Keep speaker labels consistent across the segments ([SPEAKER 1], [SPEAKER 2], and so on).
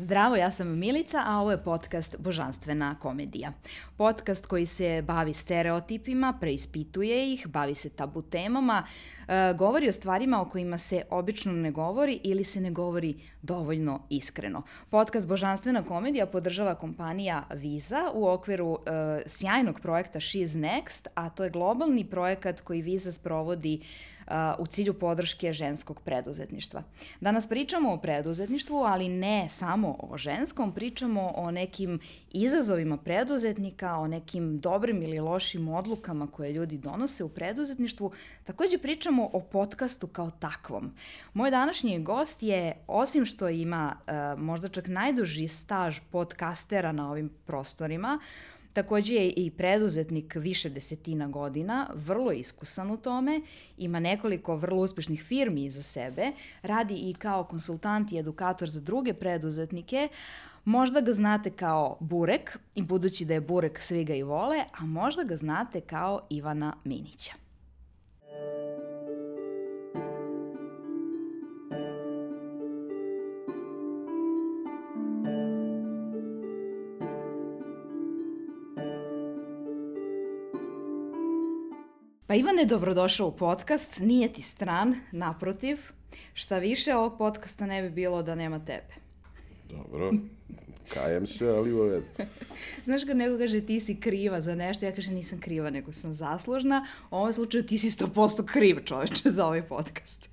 [SPEAKER 1] Zdravo, ja sam Milica, a ovo je podcast Božanstvena komedija. Podcast koji se bavi stereotipima, preispituje ih, bavi se tabu temama, e, govori o stvarima o kojima se obično ne govori ili se ne govori dovoljno iskreno. Podcast Božanstvena komedija podržava kompanija Visa u okviru e, sjajnog projekta She's Next, a to je globalni projekat koji Visa sprovodi u cilju podrške ženskog preduzetništva. Danas pričamo o preduzetništvu, ali ne samo o ženskom, pričamo o nekim izazovima preduzetnika, o nekim dobrim ili lošim odlukama koje ljudi donose u preduzetništvu. Takođe pričamo o podcastu kao takvom. Moj današnji gost je, osim što ima uh, možda čak najduži staž podcastera na ovim prostorima, Takođe je i preduzetnik više desetina godina, vrlo iskusan u tome, ima nekoliko vrlo uspešnih firmi iza sebe, radi i kao konsultant i edukator za druge preduzetnike, Možda ga znate kao Burek, i budući da je Burek svi ga i vole, a možda ga znate kao Ivana Minića. Pa Ivane, dobrodošao u podcast, nije ti stran, naprotiv. Šta više, ovog podcasta ne bi bilo da nema tebe.
[SPEAKER 2] Dobro, kajem se, ali u redu.
[SPEAKER 1] Znaš kad neko kaže ti si kriva za nešto, ja kažem nisam kriva, nego sam zaslužna. U ovom slučaju ti si 100% kriv čoveče za ovaj podcast.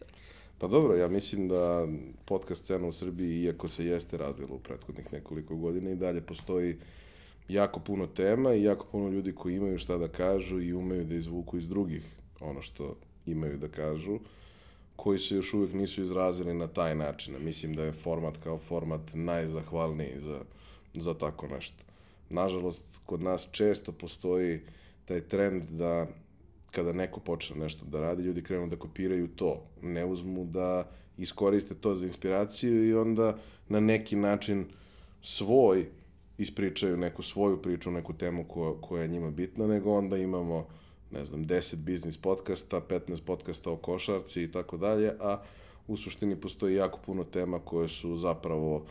[SPEAKER 2] Pa dobro, ja mislim da podcast scena u Srbiji, iako se jeste razvila u prethodnih nekoliko godina, i dalje postoji uh, jako puno tema i jako puno ljudi koji imaju šta da kažu i umeju da izvuku iz drugih ono što imaju da kažu, koji se još uvek nisu izrazili na taj način. Mislim da je format kao format najzahvalniji za, za tako nešto. Nažalost, kod nas često postoji taj trend da kada neko počne nešto da radi, ljudi krenu da kopiraju to. Ne uzmu da iskoriste to za inspiraciju i onda na neki način svoj ispričaju neku svoju priču, neku temu ko, koja je njima bitna, nego onda imamo, ne znam, 10 biznis podcasta, 15 podcasta o košarci i tako dalje, a u suštini postoji jako puno tema koje su zapravo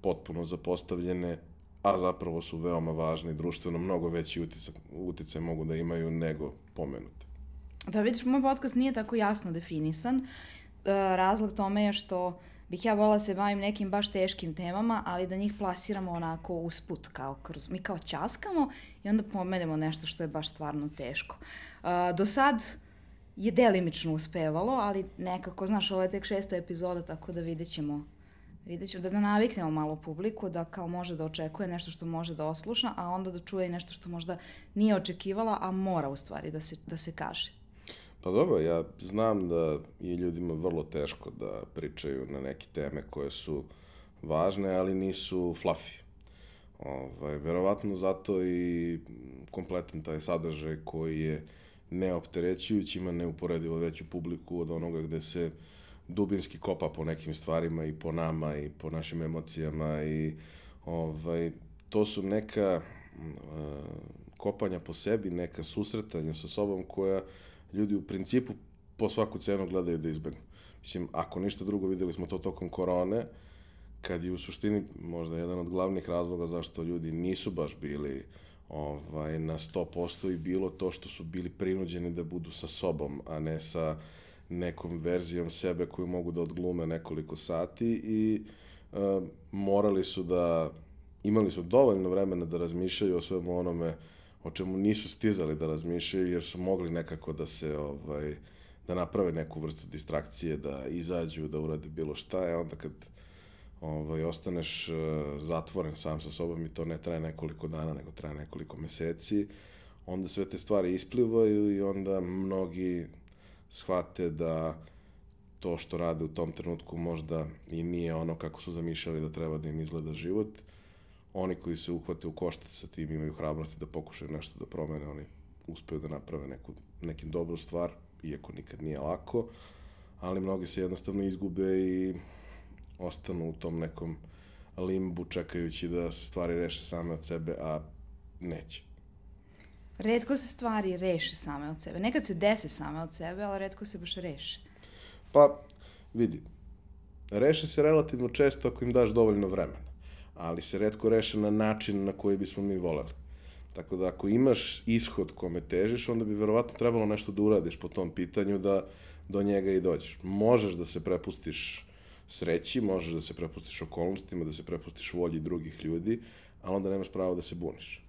[SPEAKER 2] potpuno zapostavljene, a zapravo su veoma važne i društveno mnogo veći uticaj, uticaj mogu da imaju nego pomenute.
[SPEAKER 1] Da vidiš, moj podcast nije tako jasno definisan. E, razlog tome je što bih ja volila da se bavim nekim baš teškim temama, ali da njih plasiramo onako usput, kao kroz, mi kao časkamo i onda pomenemo nešto što je baš stvarno teško. Uh, do sad je delimično uspevalo, ali nekako, znaš, ovo je tek šesta epizoda, tako da vidjet ćemo vidjet ćemo, da, da naviknemo malo publiku, da kao može da očekuje nešto što može da osluša, a onda da čuje i nešto što možda nije očekivala, a mora u stvari da se, da se kaže.
[SPEAKER 2] Pa dobro, ja znam da je ljudima vrlo teško da pričaju na neke teme koje su važne, ali nisu fluffy. Ovaj, verovatno zato i kompletan taj sadržaj koji je neopterećujući, ima neuporedivo veću publiku od onoga gde se dubinski kopa po nekim stvarima i po nama i po našim emocijama i ovaj, to su neka uh, kopanja po sebi, neka susretanja sa sobom koja ljudi u principu po svaku cenu gledaju da izbegnu. Mislim, ako ništa drugo, videli smo to tokom korone, kad je u suštini možda jedan od glavnih razloga zašto ljudi nisu baš bili ovaj, na 100% i bilo to što su bili prinuđeni da budu sa sobom, a ne sa nekom verzijom sebe koju mogu da odglume nekoliko sati i e, morali su da imali su dovoljno vremena da razmišljaju o svemu onome o čemu nisu stizali da razmišljaju jer su mogli nekako da se ovaj da naprave neku vrstu distrakcije, da izađu, da urade bilo šta, a onda kad ovaj, ostaneš uh, zatvoren sam sa sobom i to ne traje nekoliko dana, nego traje nekoliko meseci, onda sve te stvari isplivaju i onda mnogi shvate da to što rade u tom trenutku možda i nije ono kako su zamišljali da treba da im izgleda život oni koji se uhvate u koštac sa tim imaju hrabrosti da pokušaju nešto da promene, oni uspeju da naprave neku, nekim dobru stvar, iako nikad nije lako, ali mnogi se jednostavno izgube i ostanu u tom nekom limbu čekajući da se stvari reše same od sebe, a neće.
[SPEAKER 1] Redko se stvari reše same od sebe. Nekad se dese same od sebe, ali redko se baš reše.
[SPEAKER 2] Pa, vidi, reše se relativno često ako im daš dovoljno vremena ali se redko reše na način na koji bismo mi voleli. Tako da ako imaš ishod kome težiš, onda bi verovatno trebalo nešto da uradiš po tom pitanju da do njega i dođeš. Možeš da se prepustiš sreći, možeš da se prepustiš okolnostima, da se prepustiš volji drugih ljudi, a onda nemaš pravo da se buniš.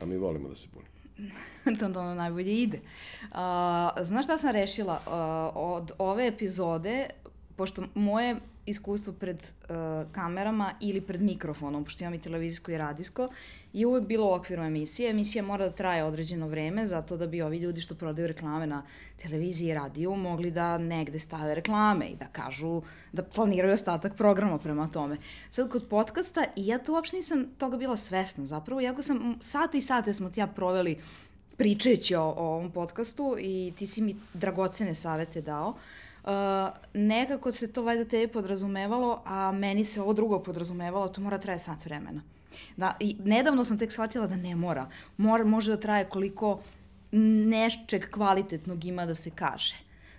[SPEAKER 2] A mi volimo da se bunimo.
[SPEAKER 1] to to najbolje ide. Uh, znaš šta sam rešila? Uh, od ove epizode, pošto moje iskustvo pred uh, kamerama ili pred mikrofonom, pošto imam i televizijsko i radijsko, je uvek bilo u okviru emisije. Emisija mora da traje određeno vreme, zato da bi ovi ljudi što prodaju reklame na televiziji i radiju mogli da negde stave reklame i da kažu, da planiraju ostatak programa prema tome. Sad kod podcasta, i ja tu uopšte nisam toga bila svesna zapravo, jako sam, sate i sate smo ti ja proveli pričajući o, o ovom podcastu i ti si mi dragocene savete dao. Uh, nekako se to valjda tebi podrazumevalo, a meni se ovo drugo podrazumevalo, to mora traje sat vremena. Da, i nedavno sam tek shvatila da ne mora. Mora, može da traje koliko nešćeg kvalitetnog ima da se kaže.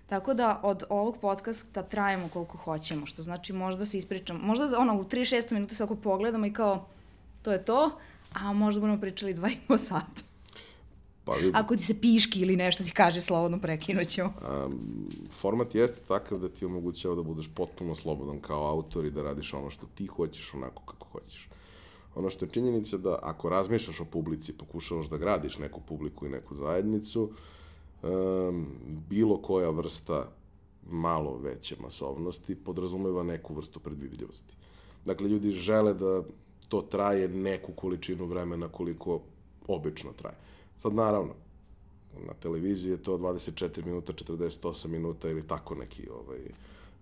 [SPEAKER 1] Tako da od ovog podcasta trajemo koliko hoćemo, što znači možda se ispričamo, možda za, ono, u 3-6 minuta se oko pogledamo i kao to je to, a možda budemo pričali dva i po sata. Pa, Ako ti se piški ili nešto ti kaže slobodno prekinućemo.
[SPEAKER 2] Um, format jeste takav da ti omogućava da budeš potpuno slobodan kao autor i da radiš ono što ti hoćeš onako kako hoćeš. Ono što je činjenica da ako razmišljaš o publici, pokušavaš da gradiš neku publiku i neku zajednicu, um, bilo koja vrsta malo veće masovnosti podrazumeva neku vrstu predvidljivosti. Dakle, ljudi žele da to traje neku količinu vremena koliko obično traje. Sad, naravno, na televiziji je to 24 minuta, 48 minuta ili tako neki ovaj,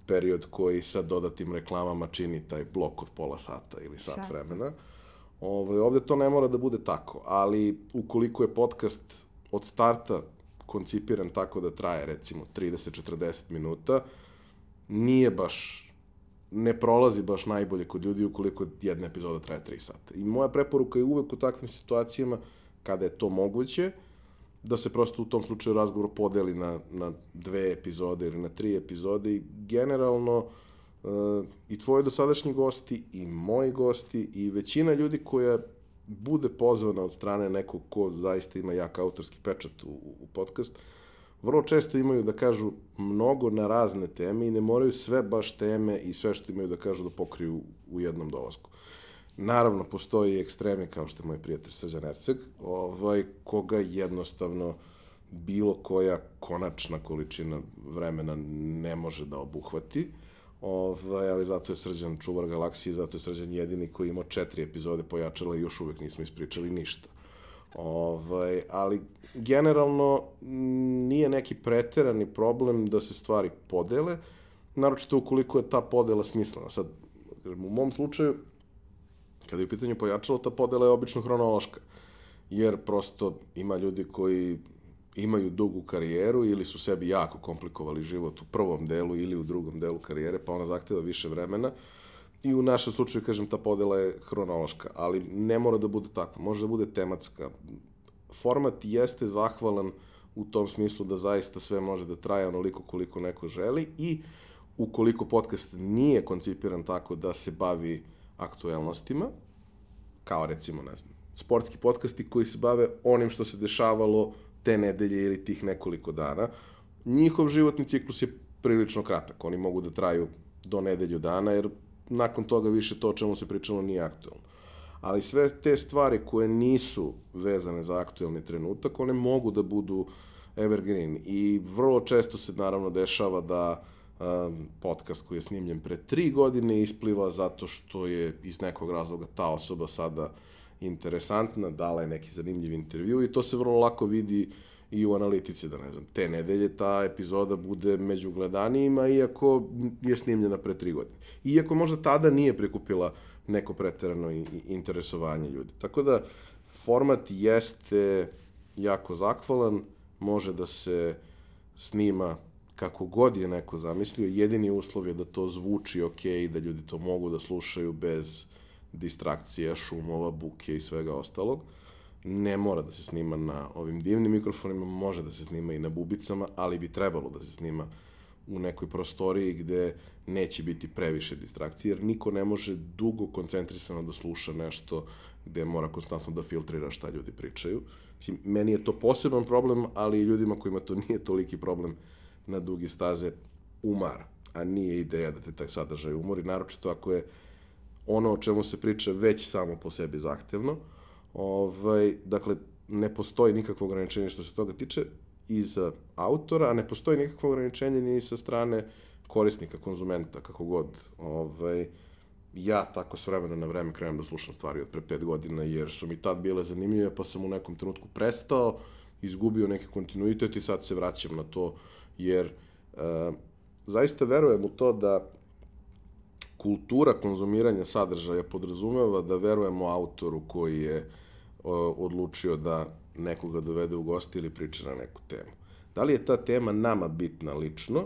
[SPEAKER 2] period koji sa dodatim reklamama čini taj blok od pola sata ili sat, sat. vremena. Ovaj, ovde to ne mora da bude tako, ali ukoliko je podcast od starta koncipiran tako da traje recimo 30-40 minuta, nije baš ne prolazi baš najbolje kod ljudi ukoliko jedna epizoda traje 3 sata. I moja preporuka je uvek u takvim situacijama, kada je to moguće, da se prosto u tom slučaju razgovor podeli na, na dve epizode ili na tri epizode i generalno uh, i tvoji dosadašnji gosti i moji gosti i većina ljudi koja bude pozvana od strane nekog ko zaista ima jak autorski pečat u, u podcast, vrlo često imaju da kažu mnogo na razne teme i ne moraju sve baš teme i sve što imaju da kažu da pokriju u jednom dolasku. Naravno, postoji ekstremi kao što je moj prijatelj Srđan Erceg, ovaj, koga jednostavno bilo koja konačna količina vremena ne može da obuhvati. Ovaj, ali zato je Srđan čuvar galaksije, zato je Srđan jedini koji imao četiri epizode pojačala i još uvek nismo ispričali ništa. Ovaj, ali generalno nije neki preterani problem da se stvari podele, naročito ukoliko je ta podela smislena. Sad, u mom slučaju, kada je u pitanju pojačalo, ta podela je obično hronološka. Jer prosto ima ljudi koji imaju dugu karijeru ili su sebi jako komplikovali život u prvom delu ili u drugom delu karijere, pa ona zahteva više vremena. I u našem slučaju, kažem, ta podela je hronološka, ali ne mora da bude tako, može da bude tematska. Format jeste zahvalan u tom smislu da zaista sve može da traje onoliko koliko neko želi i ukoliko podcast nije koncipiran tako da se bavi aktuelnostima, kao recimo, ne znam, sportski podcasti koji se bave onim što se dešavalo te nedelje ili tih nekoliko dana. Njihov životni ciklus je prilično kratak. Oni mogu da traju do nedelju dana, jer nakon toga više to o čemu se pričalo nije aktualno. Ali sve te stvari koje nisu vezane za aktuelni trenutak, one mogu da budu evergreen. I vrlo često se naravno dešava da um, podcast koji je snimljen pre tri godine ispliva zato što je iz nekog razloga ta osoba sada interesantna, dala je neki zanimljiv intervju i to se vrlo lako vidi i u analitici, da ne znam, te nedelje ta epizoda bude među gledanijima, iako je snimljena pre tri godine. Iako možda tada nije prikupila neko preterano interesovanje ljudi. Tako da, format jeste jako zahvalan, može da se snima kako god je neko zamislio, jedini uslov je da to zvuči ok, da ljudi to mogu da slušaju bez distrakcija, šumova, buke i svega ostalog. Ne mora da se snima na ovim divnim mikrofonima, može da se snima i na bubicama, ali bi trebalo da se snima u nekoj prostoriji gde neće biti previše distrakcije, jer niko ne može dugo koncentrisano da sluša nešto gde mora konstantno da filtrira šta ljudi pričaju. Mislim, meni je to poseban problem, ali ljudima kojima to nije toliki problem na dugi staze umara, a nije ideja da te taj sadržaj umori, naročito ako je ono o čemu se priča već samo po sebi zahtevno. Ovaj, dakle, ne postoji nikakvo ograničenje što se toga tiče iz autora, a ne postoji nikakvo ograničenje ni sa strane korisnika, konzumenta, kako god. Ovaj, ja tako s vremena na vreme krenem da slušam stvari od pre pet godina, jer su mi tad bile zanimljive, pa sam u nekom trenutku prestao, izgubio neki kontinuitet i sad se vraćam na to, jer e, zaista verujem u to da kultura konzumiranja sadržaja podrazumeva da verujemo autoru koji je o, odlučio da nekoga dovede u gosti ili priča na neku temu. Da li je ta tema nama bitna lično,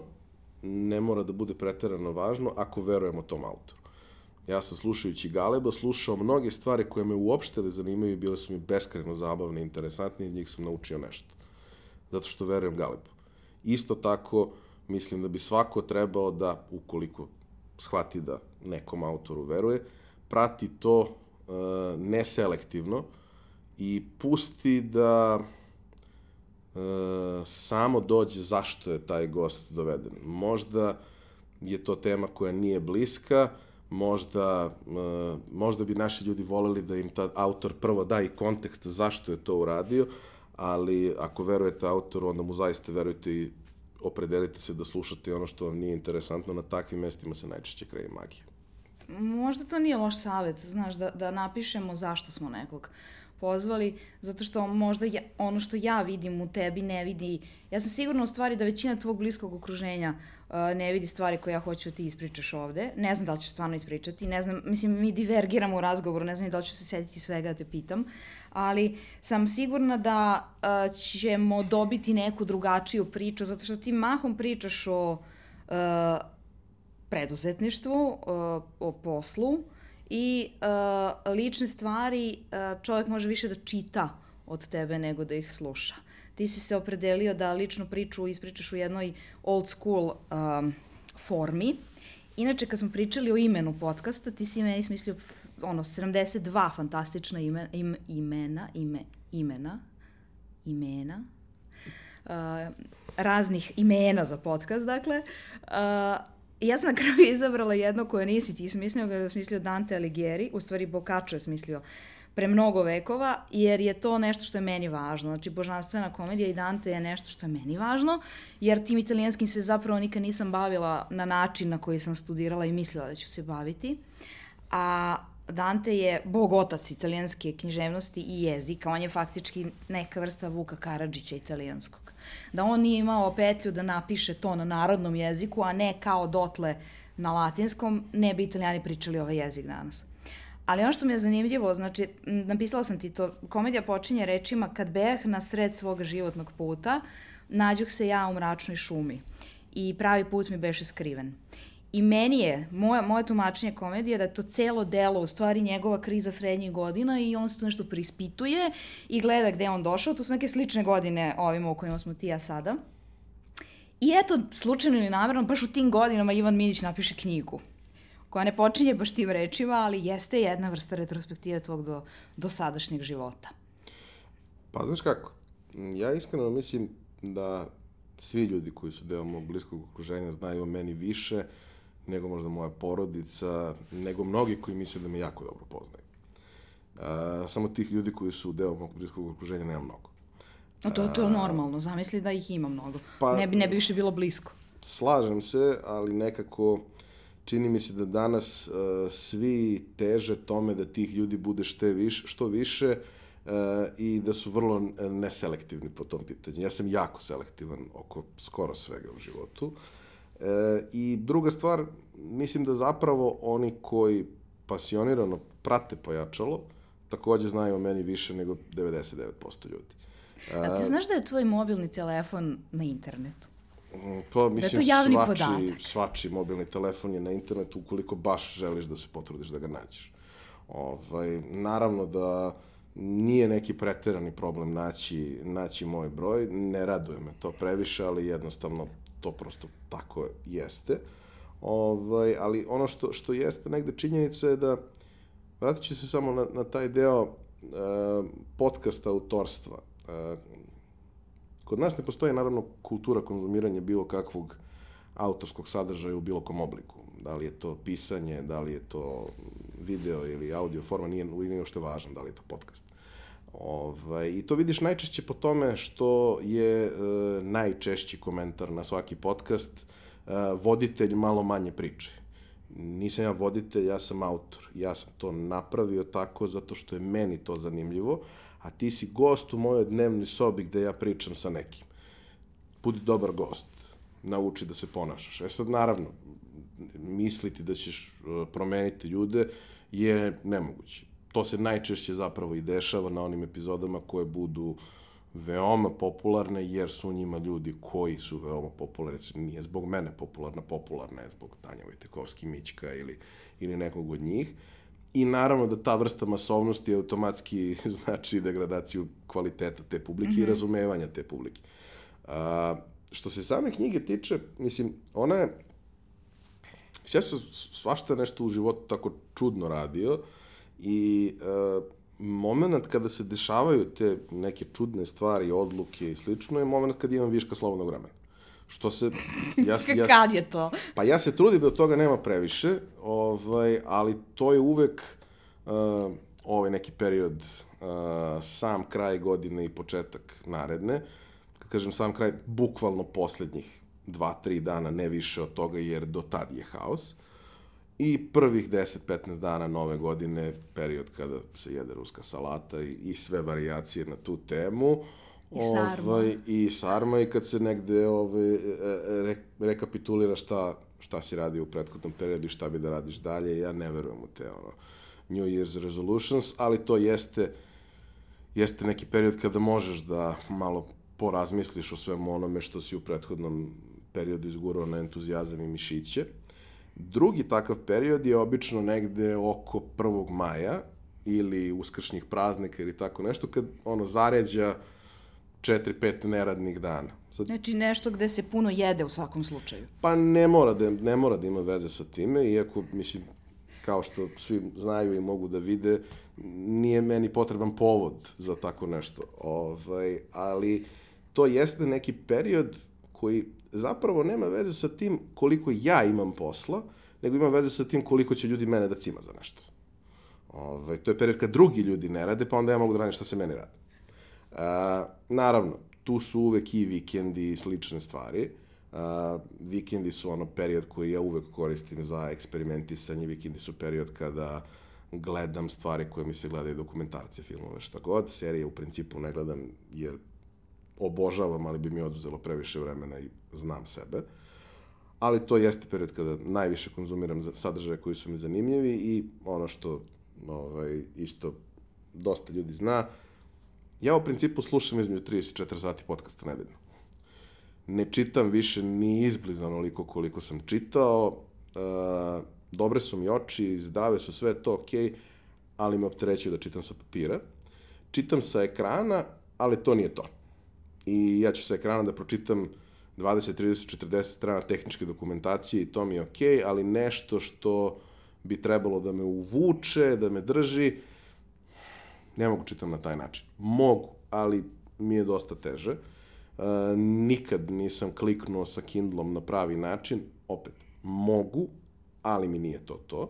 [SPEAKER 2] ne mora da bude preterano važno ako verujemo tom autoru. Ja sam slušajući Galeba slušao mnoge stvari koje me uopšte ne zanimaju i bile su mi beskreno zabavne i interesantne i njih sam naučio nešto. Zato što verujem Galebu. Isto tako, mislim da bi svako trebao da, ukoliko shvati da nekom autoru veruje, prati to uh, neselektivno i pusti da uh, samo dođe zašto je taj gost doveden. Možda je to tema koja nije bliska, možda, uh, možda bi naši ljudi voleli da im ta autor prvo da i kontekst zašto je to uradio, ali ako verujete autoru, onda mu zaista verujete i opredelite se da slušate ono što vam nije interesantno, na takvim mestima se najčešće kreje magija.
[SPEAKER 1] Možda to nije loš savet, znaš, da, da napišemo zašto smo nekog pozvali, zato što možda ja, ono što ja vidim u tebi ne vidi, ja sam sigurna u stvari da većina tvog bliskog okruženja uh, ne vidi stvari koje ja hoću da ti ispričaš ovde. Ne znam da li ćeš stvarno ispričati, ne znam, mislim, mi divergiramo u razgovoru, ne znam da li ću se sediti svega da te pitam, ali sam sigurna da uh, ćemo dobiti neku drugačiju priču, zato što ti mahom pričaš o uh, preduzetništvu, uh, o poslu, i uh, lične stvari uh, čovjek može više da čita od tebe nego da ih sluša. Ti si se opredelio da ličnu priču ispričaš u jednoj old school um, formi. Inače, kad smo pričali o imenu podcasta, ti si meni smislio ono, 72 fantastična ime, im, imena, ime, imena, imena, uh, raznih imena za podcast, dakle. Uh, ja sam na kraju izabrala jedno koje nisi ti smislio, ga je smislio Dante Alighieri, u stvari Boccaccio je smislio pre mnogo vekova, jer je to nešto što je meni važno. Znači, božanstvena komedija i Dante je nešto što je meni važno, jer tim italijanskim se zapravo nikad nisam bavila na način na koji sam studirala i mislila da ću se baviti. A Dante je bog otac italijanske književnosti i jezika. On je faktički neka vrsta Vuka Karadžića italijanskog da on nije imao petlju da napiše to na narodnom jeziku, a ne kao dotle na latinskom, ne bi italijani pričali ovaj jezik danas. Ali ono što mi je zanimljivo, znači, napisala sam ti to, komedija počinje rečima kad beh na sred svoga životnog puta, nađuh se ja u mračnoj šumi i pravi put mi beše skriven. I meni je, moje, moje tumačenje komedije da je to celo delo u stvari njegova kriza srednjih godina i on se to nešto prispituje i gleda gde je on došao. To su neke slične godine ovima u kojima smo ti ja sada. I eto, slučajno ili namjerno, baš u tim godinama Ivan Minić napiše knjigu koja ne počinje baš tim rečima, ali jeste jedna vrsta retrospektive tvog do, do sadašnjeg života.
[SPEAKER 2] Pa znaš kako, ja iskreno mislim da svi ljudi koji su deo mog bliskog okruženja znaju o meni više, nego možda moja porodica, nego mnogi koji misle da me jako dobro poznaju. Uh, samo tih ljudi koji su deo mog bliskog okruženja nema mnogo.
[SPEAKER 1] No to, to je normalno, zamisli da ih ima mnogo. Pa, ne, bi, ne bi više bilo blisko.
[SPEAKER 2] Slažem se, ali nekako čini mi se da danas uh, svi teže tome da tih ljudi bude šte više, što više uh, i da su vrlo neselektivni po tom pitanju. Ja sam jako selektivan oko skoro svega u životu. E, I druga stvar, mislim da zapravo oni koji pasionirano prate pojačalo, takođe znaju o meni više nego 99% ljudi.
[SPEAKER 1] A ti znaš da je tvoj mobilni telefon na internetu?
[SPEAKER 2] Pa, mislim, da je to javni svači, podatak. svači mobilni telefon je na internetu ukoliko baš želiš da se potrudiš da ga nađeš. Ovaj, naravno da nije neki preterani problem naći, naći moj broj, ne raduje me to previše, ali jednostavno to prosto tako jeste. Ovaj, ali ono što, što jeste negde činjenica je da, vratit ću se samo na, na taj deo uh, podcasta autorstva. Uh, kod nas ne postoji naravno kultura konzumiranja bilo kakvog autorskog sadržaja u bilo kom obliku. Da li je to pisanje, da li je to video ili audio forma, nije, nije uopšte važno da li je to podcast. Ovaj, I to vidiš najčešće po tome što je e, najčešći komentar na svaki podcast e, voditelj malo manje priče. Nisam ja voditelj, ja sam autor. Ja sam to napravio tako zato što je meni to zanimljivo, a ti si gost u mojoj dnevnoj sobi gde ja pričam sa nekim. Budi dobar gost. Nauči da se ponašaš. E sad, naravno, misliti da ćeš e, promeniti ljude je nemoguće to se najčešće zapravo i dešava na onim epizodama koje budu veoma popularne, jer su njima ljudi koji su veoma popularni. Znači, nije zbog mene popularna, popularna je zbog Tanja Vojtekovski, Mićka ili, ili nekog od njih. I naravno da ta vrsta masovnosti automatski znači degradaciju kvaliteta te publike mm -hmm. i mhm. razumevanja te publike. A, što se same knjige tiče, mislim, ona je... Ja sam svašta nešto u životu tako čudno radio, I uh, moment kada se dešavaju te neke čudne stvari, odluke i slično, je moment kad imam viška slobodnog vremena. Što se...
[SPEAKER 1] Ja, ja, kad je to?
[SPEAKER 2] Pa ja se trudim da toga nema previše, ovaj, ali to je uvek uh, ovaj neki period, uh, sam kraj godine i početak naredne. Kad kažem sam kraj, bukvalno poslednjih dva, tri dana, ne više od toga, jer do tad je haos. Uh, i prvih 10-15 dana nove godine, period kada se jede ruska salata i, i sve variacije na tu temu.
[SPEAKER 1] I sarma. Ovaj,
[SPEAKER 2] I sarma i kad se negde ovaj, e, e, re, rekapitulira šta, šta si radio u prethodnom periodu i šta bi da radiš dalje, ja ne verujem u te ono, New Year's resolutions, ali to jeste, jeste neki period kada možeš da malo porazmisliš o svemu onome što si u prethodnom periodu izgurao na entuzijazam i mišiće. Drugi takav period je obično negde oko 1. maja ili uskršnjih praznika ili tako nešto, kad ono zaređa 4-5 neradnih dana.
[SPEAKER 1] Sad, znači nešto gde se puno jede u svakom slučaju.
[SPEAKER 2] Pa ne mora da, ne mora da ima veze sa time, iako, mislim, kao što svi znaju i mogu da vide, nije meni potreban povod za tako nešto. Ovaj, ali to jeste neki period koji zapravo nema veze sa tim koliko ja imam posla, nego ima veze sa tim koliko će ljudi mene da cima za nešto. Ovaj, to je period kad drugi ljudi ne rade, pa onda ja mogu da radim šta se meni radi. E, naravno, tu su uvek i vikendi i slične stvari. Uh, vikendi su ono period koji ja uvek koristim za eksperimentisanje. Vikendi su period kada gledam stvari koje mi se gledaju dokumentarce, filmove, šta god. Serije u principu ne gledam jer obožavam, ali bi mi oduzelo previše vremena i znam sebe. Ali to jeste period kada najviše konzumiram sadržaje koji su mi zanimljivi i ono što ovaj, isto dosta ljudi zna, ja u principu slušam između 34 sati podcasta nedeljno. Ne čitam više ni izbliza onoliko koliko sam čitao, uh, dobre su mi oči, zdrave su, sve to okej, okay, ali me opterećuju da čitam sa papira. Čitam sa ekrana, ali to nije to i ja ću sa ekrana da pročitam 20, 30, 40 strana tehničke dokumentacije i to mi je okej, okay, ali nešto što bi trebalo da me uvuče, da me drži, ne mogu čitam na taj način. Mogu, ali mi je dosta teže. Uh, nikad nisam kliknuo sa Kindlom na pravi način, opet, mogu, ali mi nije to to.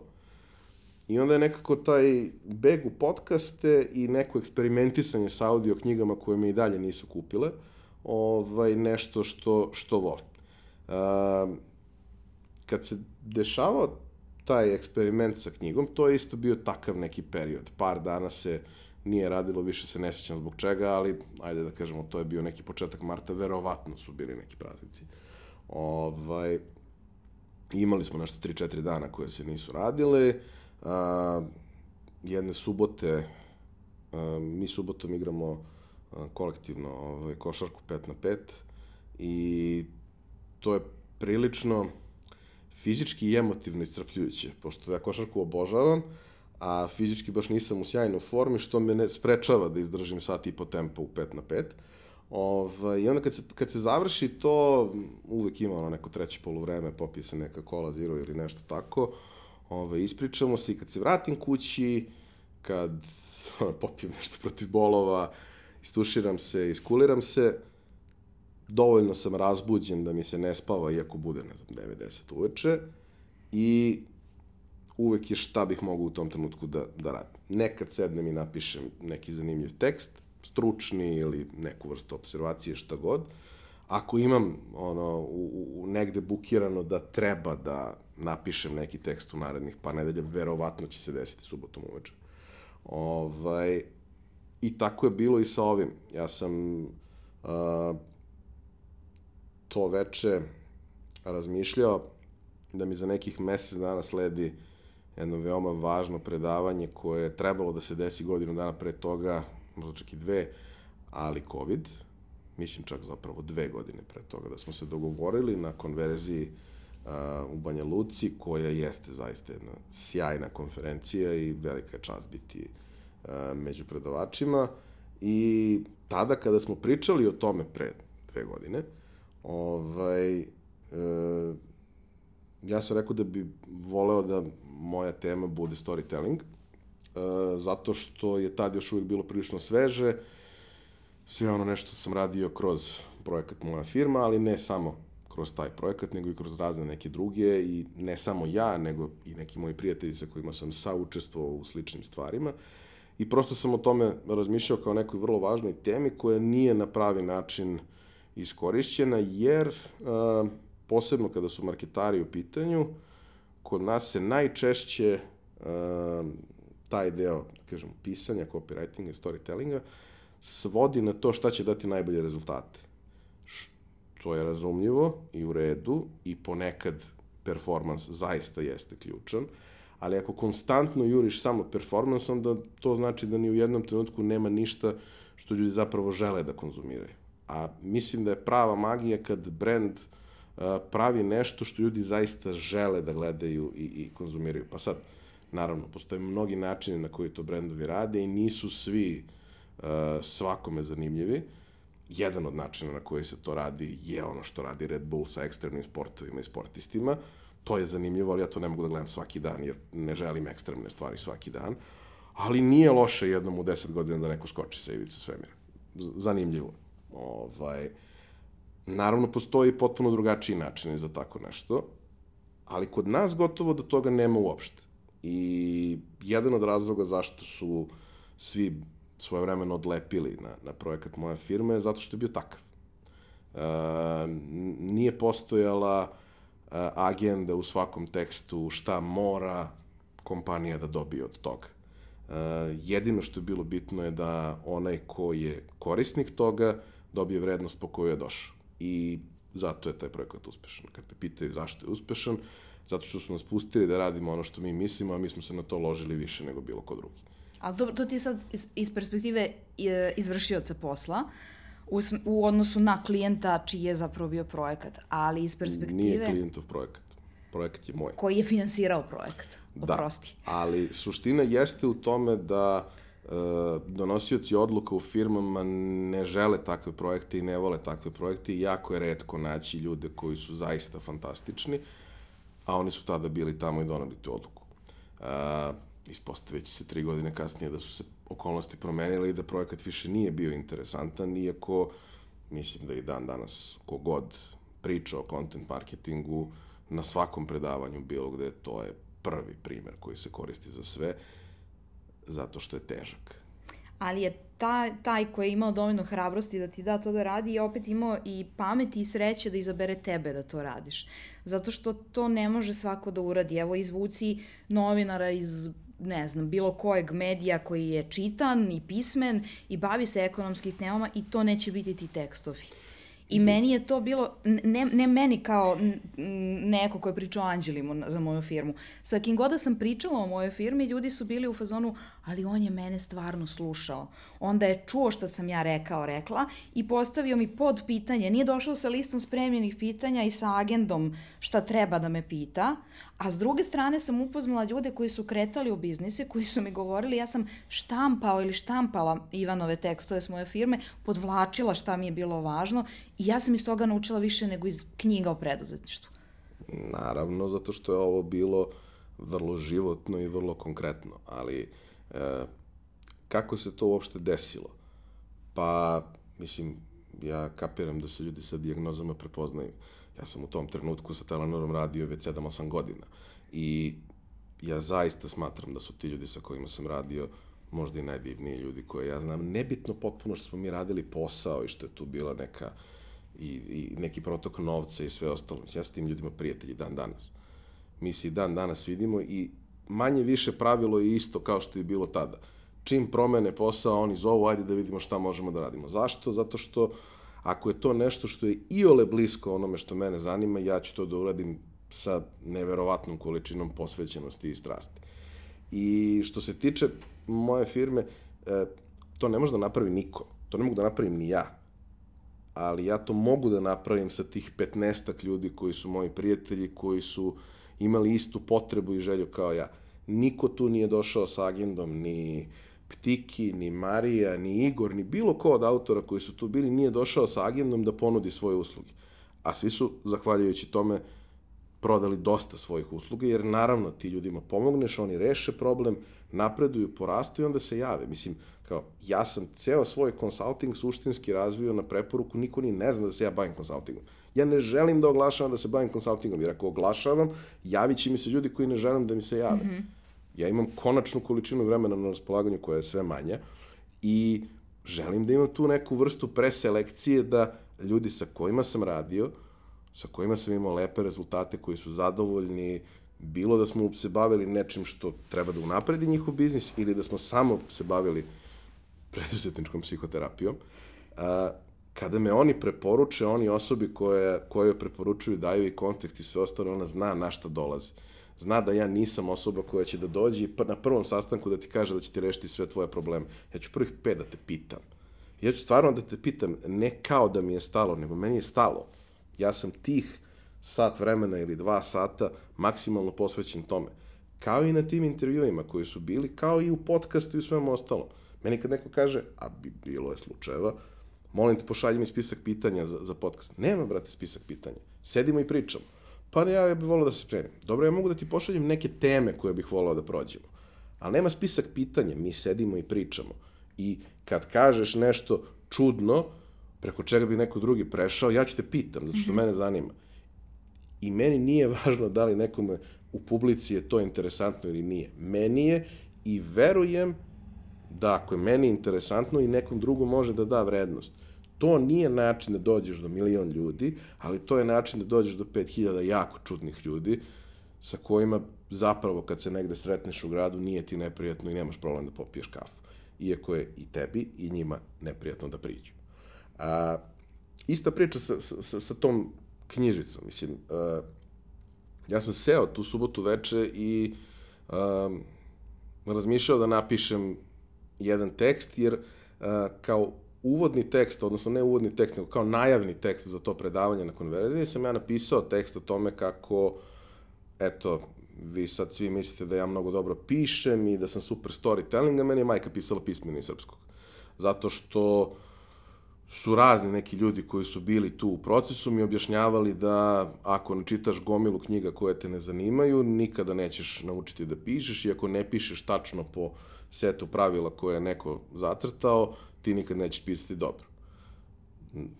[SPEAKER 2] I onda je nekako taj beg u podcaste i neko eksperimentisanje sa audio knjigama koje me i dalje nisu kupile, ovaj, nešto što, što volim. Uh, kad se dešavao taj eksperiment sa knjigom, to je isto bio takav neki period. Par dana se nije radilo, više se ne sećam zbog čega, ali ajde da kažemo, to je bio neki početak marta, verovatno su bili neki praznici. Ovaj, imali smo nešto 3-4 dana koje se nisu radile, a, jedne subote, a, mi subotom igramo a, kolektivno ovaj, košarku 5 na 5 i to je prilično fizički i emotivno iscrpljujuće, pošto ja košarku obožavam, a fizički baš nisam u sjajnoj formi, što me ne sprečava da izdržim sat i po tempo u 5 na 5. Ovaj, I onda kad se, kad se završi to, uvek ima ono neko treće polovreme, popije se neka kola zero ili nešto tako, ovaj, ispričamo se i kad se vratim kući, kad ono, popijem nešto protiv bolova, istuširam se, iskuliram se, dovoljno sam razbuđen da mi se ne spava, iako bude, ne znam, 9-10 uveče, i uvek je šta bih mogao u tom trenutku da, da radim. Nekad sednem i napišem neki zanimljiv tekst, stručni ili neku vrstu observacije, šta god. Ako imam ono, u, u, negde bukirano da treba da napišem neki tekst u narednih par nedelja, verovatno će se desiti subotom uveče. Ovaj, I tako je bilo i sa ovim. Ja sam uh, to veče razmišljao da mi za nekih mesec dana sledi jedno veoma važno predavanje koje je trebalo da se desi godinu dana pre toga, možda čak i dve, ali COVID, mislim čak zapravo dve godine pre toga, da smo se dogovorili na konverziji uh, u Banja Luci, koja jeste zaista jedna sjajna konferencija i velika je čast biti uh, među predavačima. I tada kada smo pričali o tome pre dve godine, ovaj, uh, ja sam rekao da bi voleo da moja tema bude storytelling, uh, zato što je tad još uvijek bilo prilično sveže, sve ono nešto sam radio kroz projekat moja firma, ali ne samo kroz taj projekat, nego i kroz razne neke druge i ne samo ja, nego i neki moji prijatelji sa kojima sam saučestvovao u sličnim stvarima. I prosto sam o tome razmišljao kao nekoj vrlo važnoj temi koja nije na pravi način iskorišćena, jer uh, posebno kada su marketari u pitanju, kod nas se najčešće uh, taj deo, da kažem, pisanja, copywritinga storytellinga svodi na to šta će dati najbolje rezultate. Što je razumljivo i u redu i ponekad performans zaista jeste ključan, ali ako konstantno juriš samo performans, onda to znači da ni u jednom trenutku nema ništa što ljudi zapravo žele da konzumiraju. A mislim da je prava magija kad brand uh, pravi nešto što ljudi zaista žele da gledaju i, i konzumiraju. Pa sad, naravno, postoje mnogi načini na koji to brendovi rade i nisu svi uh, svakome zanimljivi. Jedan od načina na koji se to radi je ono što radi Red Bull sa ekstremnim sportovima i sportistima. To je zanimljivo, ali ja to ne mogu da gledam svaki dan, jer ne želim ekstremne stvari svaki dan. Ali nije loše jednom u deset godina da neko skoči sa ivice svemira. Zanimljivo. Ovaj, uh, Naravno, postoji potpuno drugačiji način za tako nešto, ali kod nas gotovo da toga nema uopšte. I jedan od razloga zašto su svi svoje vremeno odlepili na, na projekat moja firme je zato što je bio takav. E, nije postojala e, agenda u svakom tekstu šta mora kompanija da dobije od toga. E, jedino što je bilo bitno je da onaj ko je korisnik toga dobije vrednost po kojoj je došao i zato je taj projekat uspešan. Kad te pitaju zašto je uspešan, zato što su nas pustili da radimo ono što mi mislimo, a mi smo se na to ložili više nego bilo ko drugi.
[SPEAKER 1] Ali to, to ti je sad iz, iz perspektive e, izvršioca posla, u, u odnosu na klijenta čiji je zapravo bio projekat, ali iz perspektive...
[SPEAKER 2] Nije klijentov projekat. Projekat je moj.
[SPEAKER 1] Koji je finansirao projekat.
[SPEAKER 2] Oprosti. Da, ali suština jeste u tome da donosioci odluka u firmama ne žele takve projekte i ne vole takve projekte i jako je redko naći ljude koji su zaista fantastični, a oni su tada bili tamo i donali tu odluku. Uh, ispostavit će se tri godine kasnije da su se okolnosti promenile i da projekat više nije bio interesantan, iako mislim da i dan danas kogod priča o content marketingu na svakom predavanju bilo gde, to je prvi primer koji se koristi za sve. Uh, zato što je težak.
[SPEAKER 1] Ali je taj, taj koji je imao dovoljno hrabrosti da ti da to da radi je opet imao i pamet i sreće da izabere tebe da to radiš. Zato što to ne može svako da uradi. Evo izvuci novinara iz ne znam, bilo kojeg medija koji je čitan i pismen i bavi se ekonomskih temama i to neće biti ti tekstovi. I meni je to bilo, ne, ne meni kao neko ko je pričao anđelima za moju firmu. Sa kim god da sam pričala o mojoj firmi, ljudi su bili u fazonu, ali on je mene stvarno slušao. Onda je čuo šta sam ja rekao, rekla i postavio mi pod pitanje. Nije došao sa listom spremljenih pitanja i sa agendom šta treba da me pita, a s druge strane sam upoznala ljude koji su kretali u biznise, koji su mi govorili, ja sam štampao ili štampala Ivanove tekstove s moje firme, podvlačila šta mi je bilo važno i ja sam iz toga naučila više nego iz knjiga o preduzetništvu.
[SPEAKER 2] Naravno, zato što je ovo bilo vrlo životno i vrlo konkretno, ali e, kako se to uopšte desilo? Pa, mislim, ja kapiram da se ljudi sa diagnozama prepoznaju. Ja sam u tom trenutku sa Telenorom radio već 7-8 godina i ja zaista smatram da su ti ljudi sa kojima sam radio možda i najdivniji ljudi koje ja znam. Nebitno potpuno što smo mi radili posao i što je tu bila neka i, i neki protok novca i sve ostalo. Ja sam tim ljudima prijatelji dan danas. Mi se i dan danas vidimo i manje više pravilo je isto kao što je bilo tada. Čim promene posao, oni zovu, ajde da vidimo šta možemo da radimo. Zašto? Zato što ako je to nešto što je iole blisko onome što mene zanima, ja ću to da uradim sa neverovatnom količinom posvećenosti i strasti. I što se tiče moje firme, e, to ne može da napravi niko. To ne mogu da napravim ni ja. Ali ja to mogu da napravim sa tih 15 ljudi koji su moji prijatelji, koji su imali istu potrebu i želju kao ja. Niko tu nije došao sa agendom, ni Ptiki, ni Marija, ni Igor, ni bilo ko od autora koji su tu bili nije došao sa agendom da ponudi svoje usluge. A svi su, zahvaljujući tome, prodali dosta svojih usluga, jer naravno ti ljudima pomogneš, oni reše problem, napreduju, porastu i onda se jave. Mislim, kao, ja sam ceo svoj konsulting suštinski razvio na preporuku, niko ni ne zna da se ja bavim konsultingom. Ja ne želim da oglašavam da se bavim konsultingom, jer ako oglašavam, javit će mi se ljudi koji ne želim da mi se jave. Mm -hmm. Ja imam konačnu količinu vremena na raspolaganju koja je sve manja i želim da imam tu neku vrstu preselekcije da ljudi sa kojima sam radio, sa kojima sam imao lepe rezultate, koji su zadovoljni, bilo da smo se bavili nečim što treba da unapredi njihov biznis ili da smo samo se bavili preduzetničkom psihoterapijom, a, kada me oni preporuče, oni osobi koje, koje preporučuju, daju i kontekst i sve ostalo, ona zna na šta dolazi. Zna da ja nisam osoba koja će da dođe i na prvom sastanku da ti kaže da će ti rešiti sve tvoje probleme. Ja ću prvih pet da te pitam. Ja ću stvarno da te pitam, ne kao da mi je stalo, nego meni je stalo. Ja sam tih sat vremena ili dva sata maksimalno posvećen tome. Kao i na tim intervjuima koji su bili, kao i u podcastu i u svemu ostalom. Meni kad neko kaže, a bi, bilo je slučajeva, molim te pošalji mi spisak pitanja za, za podcast. Nema, brate, spisak pitanja. Sedimo i pričamo. Pa ja, ja bih volao da se spremim. Dobro, ja mogu da ti pošaljem neke teme koje bih volao da prođemo. Ali nema spisak pitanja, mi sedimo i pričamo. I kad kažeš nešto čudno, preko čega bi neko drugi prešao, ja ću te pitam, zato što -hmm. mene zanima. I meni nije važno da li nekome u publici je to interesantno ili nije. Meni je i verujem da ako je meni interesantno i nekom drugom može da da vrednost. To nije način da dođeš do milion ljudi, ali to je način da dođeš do 5000 jako čudnih ljudi sa kojima zapravo kad se negde sretneš u gradu nije ti neprijatno i nemaš problem da popiješ kafu. Iako je i tebi i njima neprijatno da priđu. A, ista priča sa, sa, sa tom knjižicom. Mislim, a, ja sam seo tu subotu veče i a, razmišljao da napišem jedan tekst, jer a, kao uvodni tekst, odnosno ne uvodni tekst, nego kao najavni tekst za to predavanje na konverziji, sam ja napisao tekst o tome kako, eto, vi sad svi mislite da ja mnogo dobro pišem i da sam super storytelling, a meni je majka pisala pismeno iz srpskog. Zato što su razni neki ljudi koji su bili tu u procesu mi objašnjavali da ako ne čitaš gomilu knjiga koje te ne zanimaju, nikada nećeš naučiti da pišeš i ako ne pišeš tačno po setu pravila koje je neko zacrtao, ti nikad nećeš pisati dobro.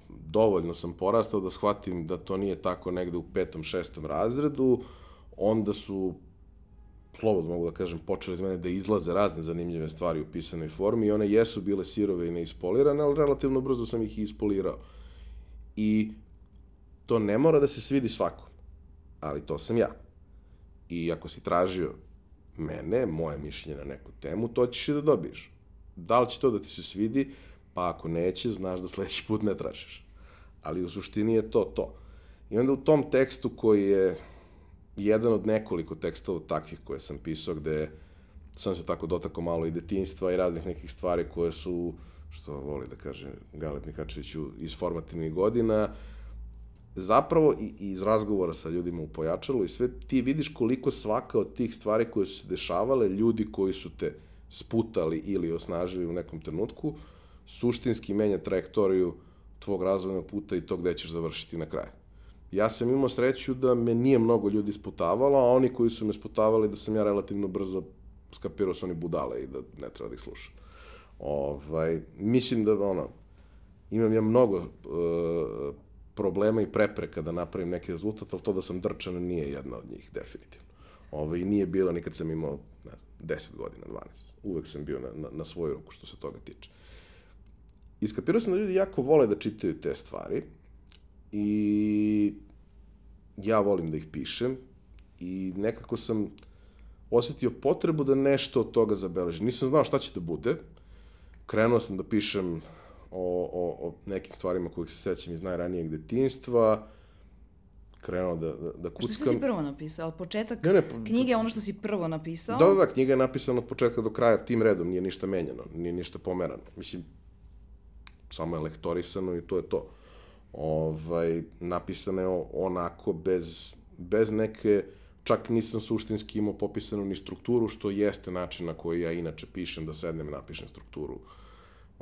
[SPEAKER 2] Dovoljno sam porastao da shvatim da to nije tako negde u petom, šestom razredu, onda su slobodno mogu da kažem, počeli iz mene da izlaze razne zanimljive stvari u pisanoj formi i one jesu bile sirove i neispolirane, ali relativno brzo sam ih ispolirao. I to ne mora da se svidi svakom, ali to sam ja. I ako si tražio mene, moje mišljenje na neku temu, to ćeš i da dobiješ. Da li će to da ti se svidi? Pa ako neće, znaš da sledeći put ne tražiš. ali u suštini je to to. I onda u tom tekstu koji je jedan od nekoliko tekstova takvih koje sam pisao, gde sam se tako dotakao malo i detinstva i raznih nekih stvari koje su, što voli da kaže Galet Nikačeviću, iz formativnih godina, zapravo i, iz razgovora sa ljudima u pojačalu i sve, ti vidiš koliko svaka od tih stvari koje su se dešavale, ljudi koji su te sputali ili osnažili u nekom trenutku, suštinski menja trajektoriju tvog razvojnog puta i to gde ćeš završiti na kraju. Ja sam imao sreću da me nije mnogo ljudi sputavalo, a oni koji su me sputavali da sam ja relativno brzo skapirao su oni budale i da ne treba da ih slušam. Ovaj, mislim da, ono, imam ja mnogo uh, problema i prepreka da napravim neki rezultat, ali to da sam drčan nije jedna od njih, definitivno. Ovaj, nije bilo nikad sam imao, ne znam, 10 godina, 12. Uvek sam bio na, na, na svoju ruku što se toga tiče. Iskapirao sam da ljudi jako vole da čitaju te stvari i ja volim da ih pišem i nekako sam osetio potrebu da nešto od toga zabeležim. Nisam znao šta će da bude. Krenuo sam da pišem o, o, o nekim stvarima kojih se sećam iz najranijeg detinstva, krenuo da, da, da kuckam.
[SPEAKER 1] Šta si prvo napisao? Od početak ne, ne, po, knjige je ono što si prvo napisao?
[SPEAKER 2] Da, da, da, knjiga je napisana od početka do kraja tim redom, nije ništa menjano, nije ništa pomerano. Mislim, samo je lektorisano i to je to. Ovaj, napisano je onako bez, bez neke, čak nisam suštinski imao popisanu ni strukturu, što jeste način na koji ja inače pišem, da sednem i napišem strukturu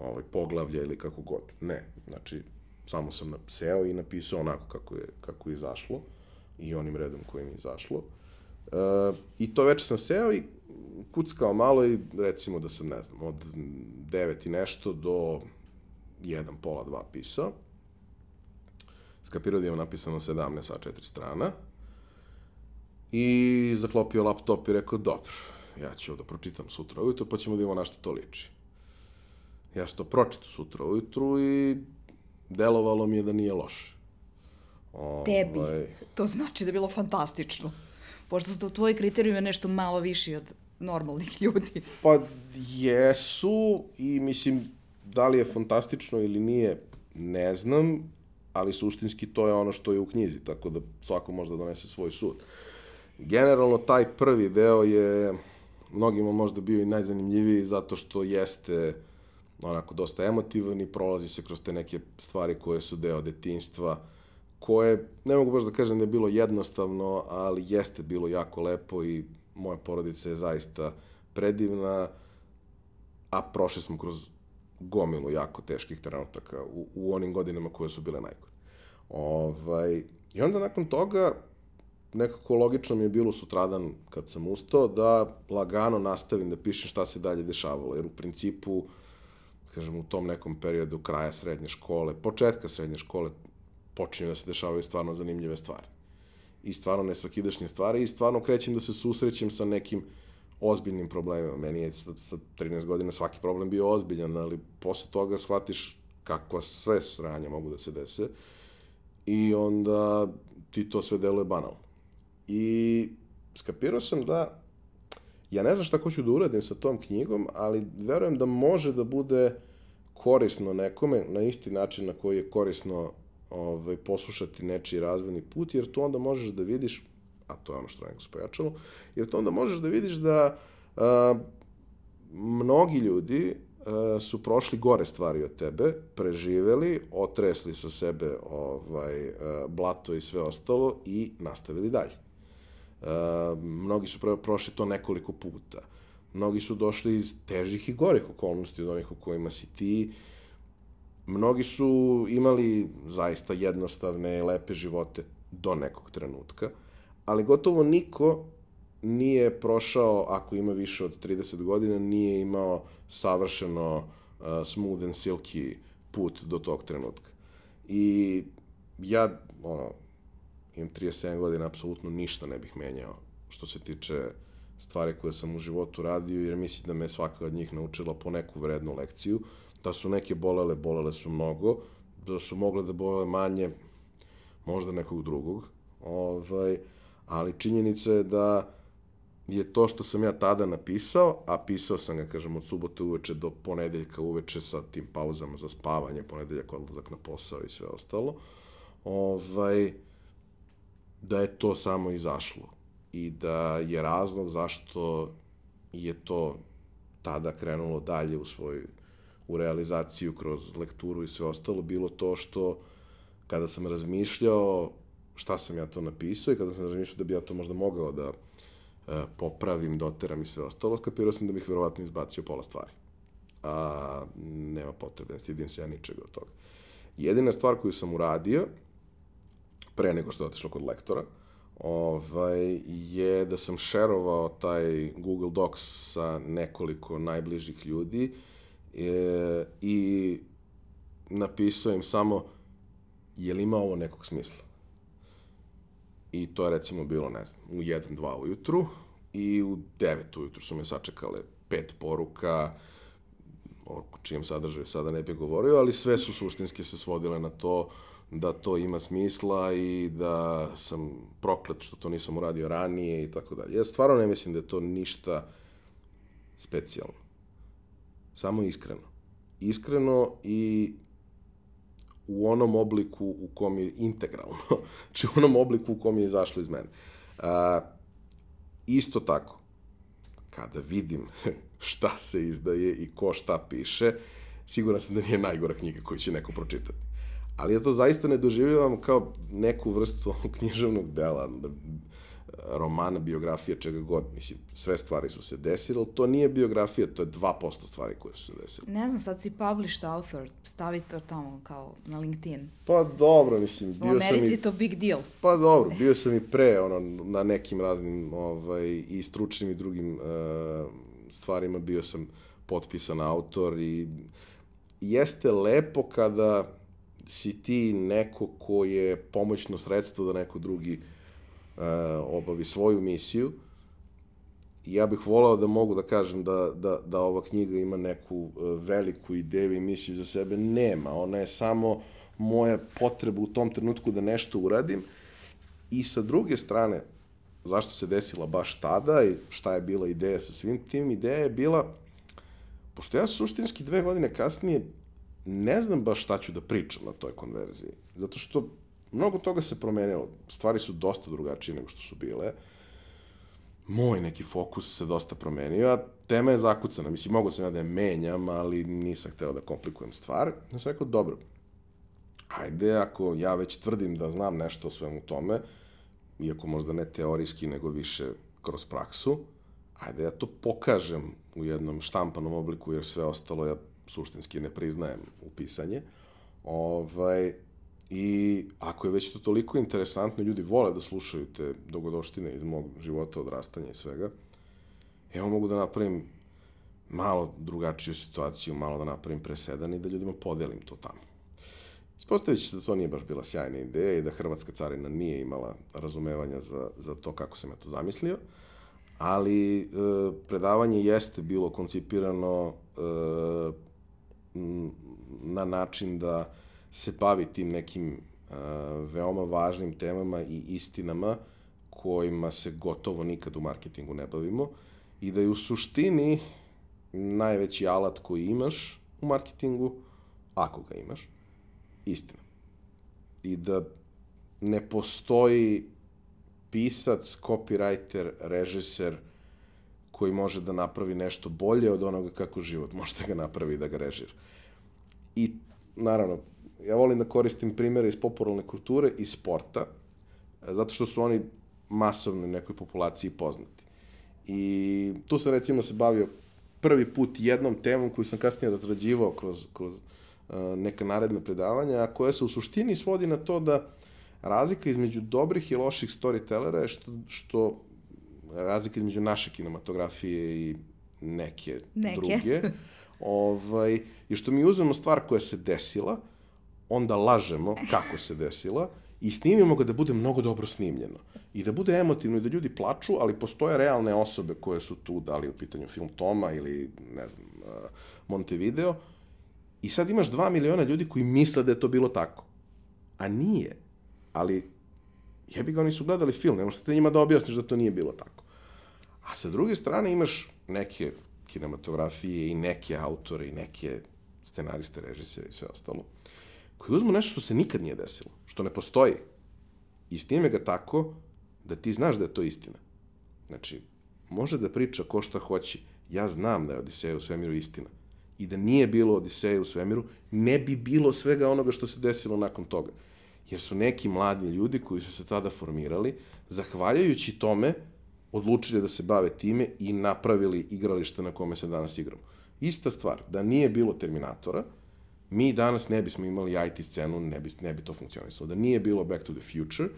[SPEAKER 2] ovaj, poglavlja ili kako god. Ne, znači, samo sam seo i napisao onako kako je, kako je izašlo i onim redom kojim je izašlo. E, I to večer sam seo i kuckao malo i recimo da sam, ne znam, od 9 i nešto do 1, pola, 2 pisao. Skapirao da imam napisano 17 sa 4 strana. I zaklopio laptop i rekao, dobro, ja ću da pročitam sutra ujutro, pa ćemo da imamo na što to liči. Ja sam to pročito sutra ujutru i delovalo mi je da nije loše.
[SPEAKER 1] Ovaj... Tebi. To znači da je bilo fantastično. Pošto su to tvoji kriterijume nešto malo viši od normalnih ljudi.
[SPEAKER 2] Pa jesu i mislim da li je fantastično ili nije, ne znam, ali suštinski to je ono što je u knjizi, tako da svako može da donese svoj sud. Generalno taj prvi deo je mnogima možda bio i najzanimljiviji zato što jeste onako dosta emotivan i prolazi se kroz te neke stvari koje su deo detinstva, koje, ne mogu baš da kažem da je bilo jednostavno, ali jeste bilo jako lepo i moja porodica je zaista predivna, a prošli smo kroz gomilu jako teških trenutaka u, u onim godinama koje su bile najgore. Ovaj, I onda nakon toga, nekako logično mi je bilo sutradan kad sam ustao da lagano nastavim da pišem šta se dalje dešavalo, jer u principu uh, kažem, u tom nekom periodu kraja srednje škole, početka srednje škole, počinju da se dešavaju stvarno zanimljive stvari. I stvarno nesvakidašnje stvari i stvarno krećem da se susrećem sa nekim ozbiljnim problemima. Meni je sa, sa 13 godina svaki problem bio ozbiljan, ali posle toga shvatiš kakva sve sranja mogu da se dese i onda ti to sve deluje banalno. I skapirao sam da Ja ne znam šta hoću da uradim sa tom knjigom, ali verujem da može da bude korisno nekome na isti način na koji je korisno ovaj, poslušati nečiji razvojni put, jer to onda možeš da vidiš, a to je ono što neko spojačalo, jer to onda možeš da vidiš da a, mnogi ljudi a, su prošli gore stvari od tebe, preživeli, otresli sa sebe ovaj, a, blato i sve ostalo i nastavili dalje. Uh, mnogi su prošli to nekoliko puta. Mnogi su došli iz težih i gorih okolnosti od onih u kojima si ti. Mnogi su imali zaista jednostavne lepe živote do nekog trenutka, ali gotovo niko nije prošao, ako ima više od 30 godina, nije imao savršeno uh, smooth and silky put do tog trenutka. I ja, ono, imam 37 godina, apsolutno ništa ne bih menjao što se tiče stvari koje sam u životu radio, jer mislim da me svaka od njih naučila po neku vrednu lekciju, da su neke bolele, bolele su mnogo, da su mogle da bole manje, možda nekog drugog, ovaj, ali činjenica je da je to što sam ja tada napisao, a pisao sam ga, kažem, od subote uveče do ponedeljka uveče sa tim pauzama za spavanje, ponedeljak odlazak na posao i sve ostalo, ovaj, da je to samo izašlo i da je razlog zašto je to tada krenulo dalje u svoj u realizaciju kroz lekturu i sve ostalo bilo to što kada sam razmišljao šta sam ja to napisao i kada sam razmišljao da bi ja to možda mogao da e, popravim, doteram i sve ostalo, skapirao sam da bih verovatno izbacio pola stvari. A nema potrebe, ne stidim se ja ničega od toga. Jedina stvar koju sam uradio, pre nego što je otišlo kod lektora, ovaj, je da sam šerovao taj Google Docs sa nekoliko najbližih ljudi e, i napisao im samo je li ima ovo nekog smisla. I to je recimo bilo, ne znam, u 1-2 ujutru i u 9 ujutru su me sačekale pet poruka, o čijem sadržaju sada ne bih govorio, ali sve su suštinski se svodile na to da to ima smisla i da sam proklet što to nisam uradio ranije i tako dalje. Ja stvarno ne mislim da je to ništa specijalno. Samo iskreno. Iskreno i u onom obliku u kom je integralno. znači u onom obliku u kom je izašlo iz mene. A, isto tako, kada vidim šta se izdaje i ko šta piše, siguran sam da nije najgora knjiga koju će neko pročitati. Ali ja to zaista ne doživljavam kao neku vrstu književnog dela, romana, biografija, čega god. Mislim, sve stvari su se desile, to nije biografija, to je 2% stvari koje su se desile.
[SPEAKER 1] Ne znam, sad si published author, stavi to tamo kao na LinkedIn.
[SPEAKER 2] Pa dobro, mislim, bio sam i...
[SPEAKER 1] U Americi je to big deal.
[SPEAKER 2] Pa dobro, bio sam i pre, ono, na nekim raznim, ovaj, i stručnim i drugim uh, stvarima, bio sam potpisan autor i jeste lepo kada si ti neko ko je pomoćno sredstvo da neko drugi uh, obavi svoju misiju. I ja bih volao da mogu da kažem da, da, da ova knjiga ima neku uh, veliku ideju i misiju za sebe. Nema. Ona je samo moja potreba u tom trenutku da nešto uradim. I sa druge strane, zašto se desila baš tada i šta je bila ideja sa svim tim, ideja je bila, pošto ja suštinski dve godine kasnije ne znam baš šta ću da pričam na toj konverziji. Zato što Mnogo toga se promenilo. Stvari su dosta drugačije nego što su bile. Moj neki fokus se dosta promenio, a tema je zakucana. Mislim, mogo sam ja da je menjam, ali nisam hteo da komplikujem stvar. Ja sam rekao, dobro, ajde, ako ja već tvrdim da znam nešto o svemu tome, iako možda ne teorijski, nego više kroz praksu, ajde ja to pokažem u jednom štampanom obliku, jer sve ostalo ja suštinski ne priznajem u pisanje. Ovaj, I ako je već to toliko interesantno, ljudi vole da slušaju te dogodoštine iz mog života, odrastanja i svega, evo mogu da napravim malo drugačiju situaciju, malo da napravim presedan i da ljudima podelim to tamo. Ispostavit će se da to nije baš bila sjajna ideja i da Hrvatska carina nije imala razumevanja za, za to kako sam ja to zamislio, ali e, predavanje jeste bilo koncipirano e, na način da se bavi tim nekim uh, veoma važnim temama i istinama kojima se gotovo nikad u marketingu ne bavimo i da je u suštini najveći alat koji imaš u marketingu, ako ga imaš, istina. I da ne postoji pisac, copywriter, režiser koji može da napravi nešto bolje od onoga kako život može da ga napravi da ga režira. I naravno, ja volim da koristim primere iz popularne kulture i sporta, e, zato što su oni masovno nekoj populaciji poznati. I tu sam recimo se bavio prvi put jednom temom koju sam kasnije razrađivao kroz, kroz uh, neka naredna predavanja, a koja se u suštini svodi na to da razlika između dobrih i loših storytellera je što, što razlika između naše kinematografije i neke, neke. druge, ovaj, je što mi uzmemo stvar koja se desila, onda lažemo kako se desila i snimimo ga da bude mnogo dobro snimljeno. I da bude emotivno i da ljudi plaču, ali postoje realne osobe koje su tu, da li u pitanju film Toma ili, ne znam, uh, Montevideo. I sad imaš dva miliona ljudi koji misle da je to bilo tako. A nije. Ali, jebi ga, oni su gledali film, ne možete njima da objasniš da to nije bilo tako. A sa druge strane imaš neke kinematografije i neke autore i neke scenariste, režisije i sve ostalo, koji uzmu nešto što se nikad nije desilo, što ne postoji, i snime ga tako da ti znaš da je to istina. Znači, može da priča ko šta hoće. Ja znam da je Odiseja u svemiru istina. I da nije bilo Odiseja u svemiru, ne bi bilo svega onoga što se desilo nakon toga. Jer su neki mladi ljudi koji su se tada formirali, zahvaljujući tome, odlučili da se bave time i napravili igralište na kome se danas igramo. Ista stvar, da nije bilo Terminatora, mi danas ne bismo imali IT scenu, ne bi, ne bi to funkcionisalo. Da nije bilo Back to the Future,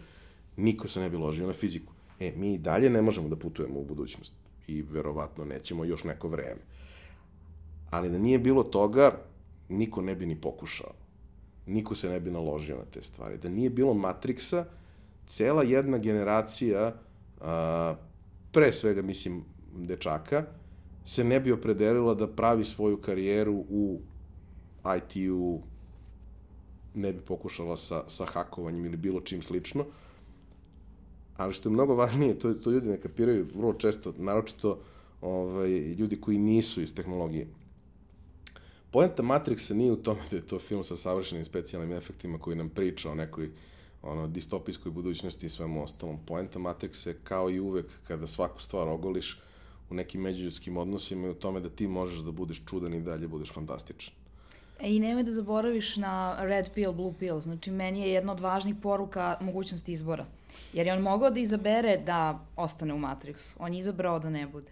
[SPEAKER 2] niko se ne bi ložio na fiziku. E, mi i dalje ne možemo da putujemo u budućnost i verovatno nećemo još neko vreme. Ali da nije bilo toga, niko ne bi ni pokušao. Niko se ne bi naložio na te stvari. Da nije bilo Matrixa, cela jedna generacija, a, pre svega, mislim, dečaka, se ne bi opredelila da pravi svoju karijeru u IT-u, ne bi pokušala sa, sa hakovanjem ili bilo čim slično, ali što je mnogo važnije, to, to ljudi ne kapiraju vrlo često, naročito ovaj, ljudi koji nisu iz tehnologije. Poenta Matrixa nije u tome da je to film sa savršenim specijalnim efektima koji nam priča o nekoj ono, distopijskoj budućnosti i svemu ostalom. Poenta Matrixa je kao i uvek kada svaku stvar ogoliš u nekim međuljudskim odnosima i u tome da ti možeš da budeš čudan i dalje budeš fantastičan.
[SPEAKER 1] E, I nemoj da zaboraviš na red pill, blue pill. Znači, meni je jedna od važnih poruka mogućnost izbora. Jer je on mogao da izabere da ostane u Matrixu. On je izabrao da ne bude.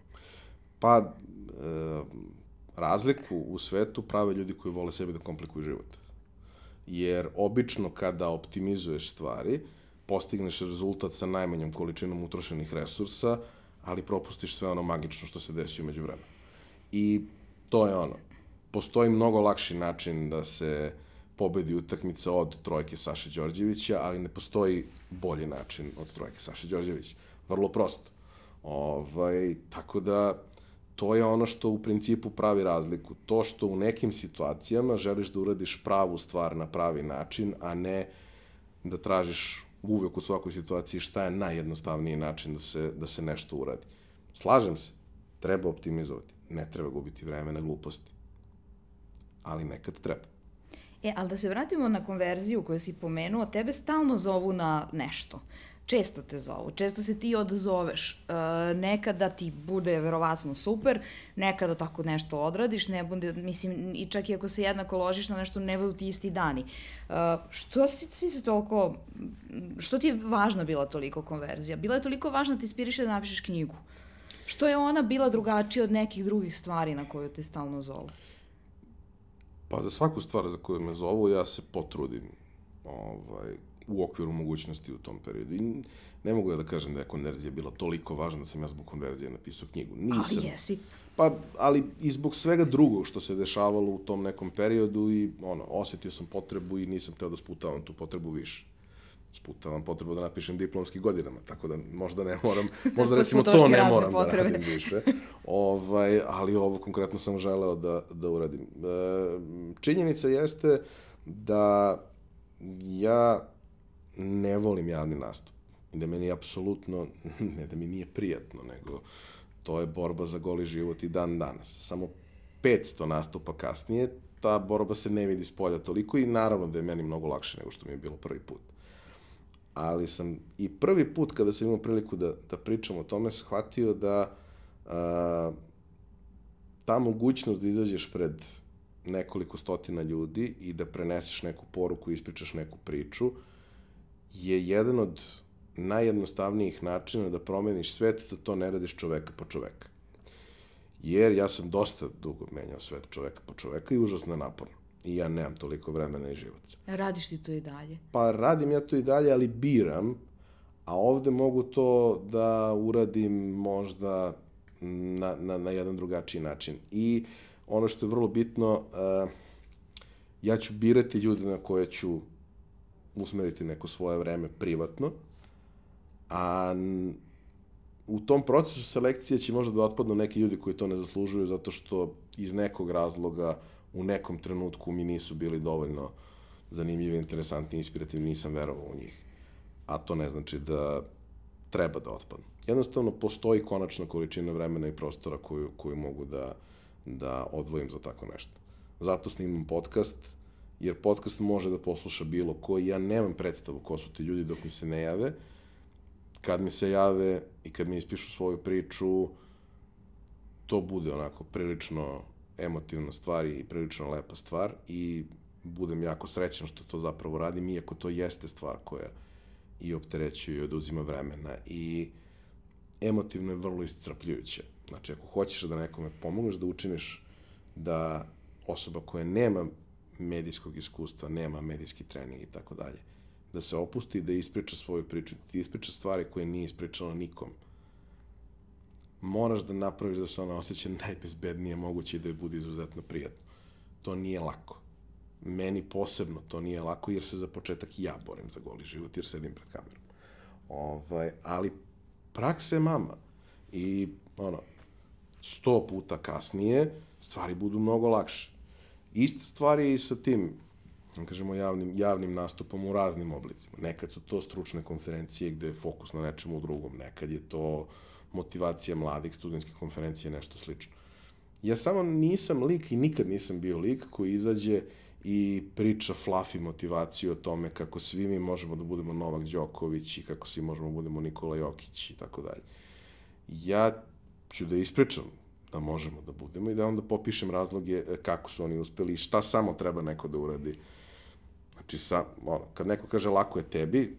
[SPEAKER 2] Pa, e, razliku u svetu prave ljudi koji vole sebi da komplikuju život. Jer obično kada optimizuješ stvari, postigneš rezultat sa najmanjom količinom utrošenih resursa, ali propustiš sve ono magično što se desi umeđu vremena. I to je ono postoji mnogo lakši način da se pobedi utakmica od trojke Saše Đorđevića, ali ne postoji bolji način od trojke Saše Đorđevića. Vrlo prosto. Ovaj, tako da, to je ono što u principu pravi razliku. To što u nekim situacijama želiš da uradiš pravu stvar na pravi način, a ne da tražiš uvek u svakoj situaciji šta je najjednostavniji način da se, da se nešto uradi. Slažem se, treba optimizovati, ne treba gubiti vreme na gluposti ali nekad treba.
[SPEAKER 1] E, ali da se vratimo na konverziju koju si pomenuo, tebe stalno zovu na nešto. Često te zovu, često se ti odzoveš. E, nekada ti bude verovatno super, nekada tako nešto odradiš, ne bude, mislim, i čak i ako se jednako ložiš na nešto, ne budu ti isti dani. E, što si, si se toliko, što ti je važna bila toliko konverzija? Bila je toliko važna da ti inspiriše da napišeš knjigu. Što je ona bila drugačija od nekih drugih stvari na koju te stalno zovu?
[SPEAKER 2] Pa za svaku stvar za koju me zovu, ja se potrudim ovaj, u okviru mogućnosti u tom periodu. I ne mogu ja da kažem da je konverzija bila toliko važna da sam ja zbog konverzije napisao knjigu.
[SPEAKER 1] Nisam. A jesi?
[SPEAKER 2] Pa, ali i zbog svega drugog što se dešavalo u tom nekom periodu i ono, osetio sam potrebu i nisam teo da sputavam tu potrebu više sputavam potrebu da napišem diplomski godinama, tako da možda ne moram, možda recimo to ne moram da potrebe. da radim više, ovaj, ali ovo konkretno sam želeo da, da uradim. E, činjenica jeste da ja ne volim javni nastup i da meni apsolutno, ne da mi nije prijatno, nego to je borba za goli život i dan danas. Samo 500 nastupa kasnije, ta borba se ne vidi s polja toliko i naravno da je meni mnogo lakše nego što mi je bilo prvi put ali sam i prvi put kada sam imao priliku da, da pričam o tome, shvatio da a, ta mogućnost da izađeš pred nekoliko stotina ljudi i da preneseš neku poruku, ispričaš neku priču, je jedan od najjednostavnijih načina da promeniš svet, da to ne radiš čoveka po čoveka. Jer ja sam dosta dugo menjao svet čoveka po čoveka i užasno naporno i ja nemam toliko vremena i živaca.
[SPEAKER 1] Radiš ti to i dalje?
[SPEAKER 2] Pa radim ja to i dalje, ali biram, a ovde mogu to da uradim možda na, na, na jedan drugačiji način. I ono što je vrlo bitno, uh, ja ću birati ljude na koje ću usmeriti neko svoje vreme privatno, a u tom procesu selekcije će možda da otpadnu neki ljudi koji to ne zaslužuju zato što iz nekog razloga u nekom trenutku mi nisu bili dovoljno zanimljivi, interesantni, inspirativni, nisam verovao u njih. A to ne znači da treba da otpadnu. Jednostavno, postoji konačna količina vremena i prostora koju, koju mogu da, da odvojim za tako nešto. Zato snimam podcast, jer podcast može da posluša bilo ko i ja nemam predstavu ko su ti ljudi dok mi se ne jave. Kad mi se jave i kad mi ispišu svoju priču, to bude onako prilično emotivna stvar i prilično lepa stvar i budem jako srećan što to zapravo radim, iako to jeste stvar koja i opterećuje i oduzima vremena i emotivno je vrlo iscrpljujuće. Znači, ako hoćeš da nekome pomogneš da učiniš da osoba koja nema medijskog iskustva, nema medijski trening i tako dalje, da se opusti, da ispriča svoju priču, da ispriča stvari koje nije ispričala nikom. Moraš da napraviš da se ona osjeća najbezbednije moguće i da je bude izuzetno prijatno. To nije lako. Meni posebno to nije lako jer se za početak ja borim za goli život jer sedim pred kamerom. Ovaj, ali praksa je mama. I ono, sto puta kasnije stvari budu mnogo lakše. Ista stvar je i sa tim, da kažemo, javnim, javnim nastupom u raznim oblicima. Nekad su to stručne konferencije gde je fokus na nečemu drugom, nekad je to motivacija mladih, studentske konferencije, nešto slično. Ja samo nisam lik i nikad nisam bio lik koji izađe i priča fluffy motivaciju o tome kako svi mi možemo da budemo Novak Đoković i kako svi možemo da budemo Nikola Jokić i tako dalje. Ja ću da ispričam da možemo da budemo i da onda popišem razloge e, kako su oni uspeli i šta samo treba neko da uradi. Znači, sa, ono, kad neko kaže lako je tebi,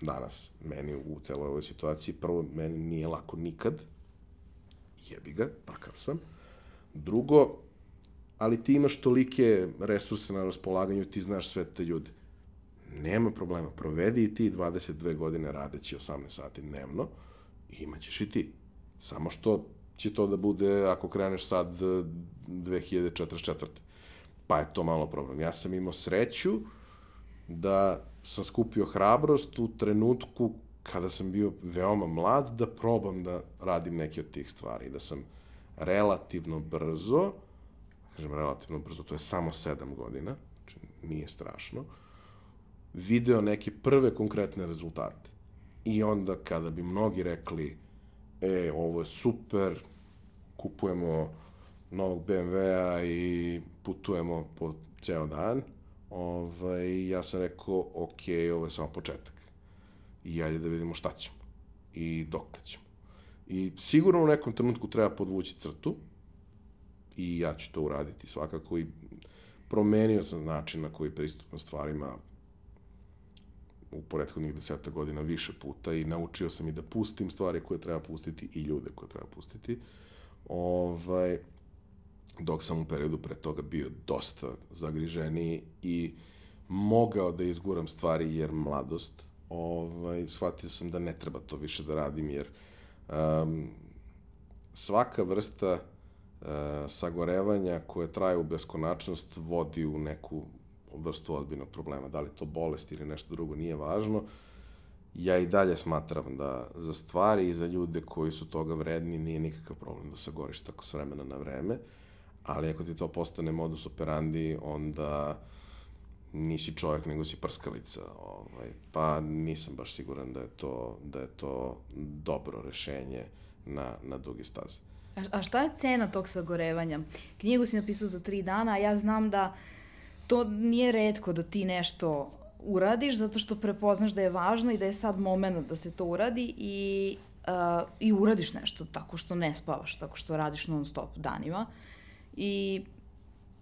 [SPEAKER 2] danas, meni u celoj ovoj situaciji, prvo, meni nije lako nikad, jebi ga, takav sam. Drugo, ali ti imaš tolike resurse na raspolaganju, ti znaš sve te ljude. Nema problema, provedi i ti 22 godine radeći 18 sati dnevno i imaćeš i ti. Samo što će to da bude ako kreneš sad 2044. Pa je to malo problem. Ja sam imao sreću da sam skupio hrabrost u trenutku kada sam bio veoma mlad da probam da radim neke od tih stvari. Da sam relativno brzo, kažem relativno brzo, to je samo sedam godina, znači nije strašno, video neke prve konkretne rezultate. I onda kada bi mnogi rekli, e, ovo je super, kupujemo novog BMW-a i putujemo po ceo dan, ovaj, ja sam rekao, ok, ovo je samo početak. I ajde da vidimo šta ćemo. I dok ćemo. I sigurno u nekom trenutku treba podvući crtu, i ja ću to uraditi svakako i promenio sam način na koji pristupam stvarima u prethodnih deseta godina više puta i naučio sam i da pustim stvari koje treba pustiti i ljude koje treba pustiti. Ovaj, dok sam u periodu pre toga bio dosta zagriženiji i mogao da izguram stvari jer mladost, ovaj, shvatio sam da ne treba to više da radim jer um, svaka vrsta e, sagorevanja koje traje u beskonačnost vodi u neku vrstu odbiljnog problema. Da li to bolest ili nešto drugo nije važno. Ja i dalje smatram da za stvari i za ljude koji su toga vredni nije nikakav problem da sagoriš tako s vremena na vreme, ali ako ti to postane modus operandi, onda nisi čovjek, nego si prskalica. Ovaj, pa nisam baš siguran da je to, da je to dobro rešenje na, na dugi staze.
[SPEAKER 1] A, a šta je cena tog sagorevanja? Knjigu si napisao za tri dana, a ja znam da to nije redko da ti nešto uradiš zato što prepoznaš da je važno i da je sad moment da se to uradi i, uh, i uradiš nešto tako što ne spavaš, tako što radiš non stop danima. I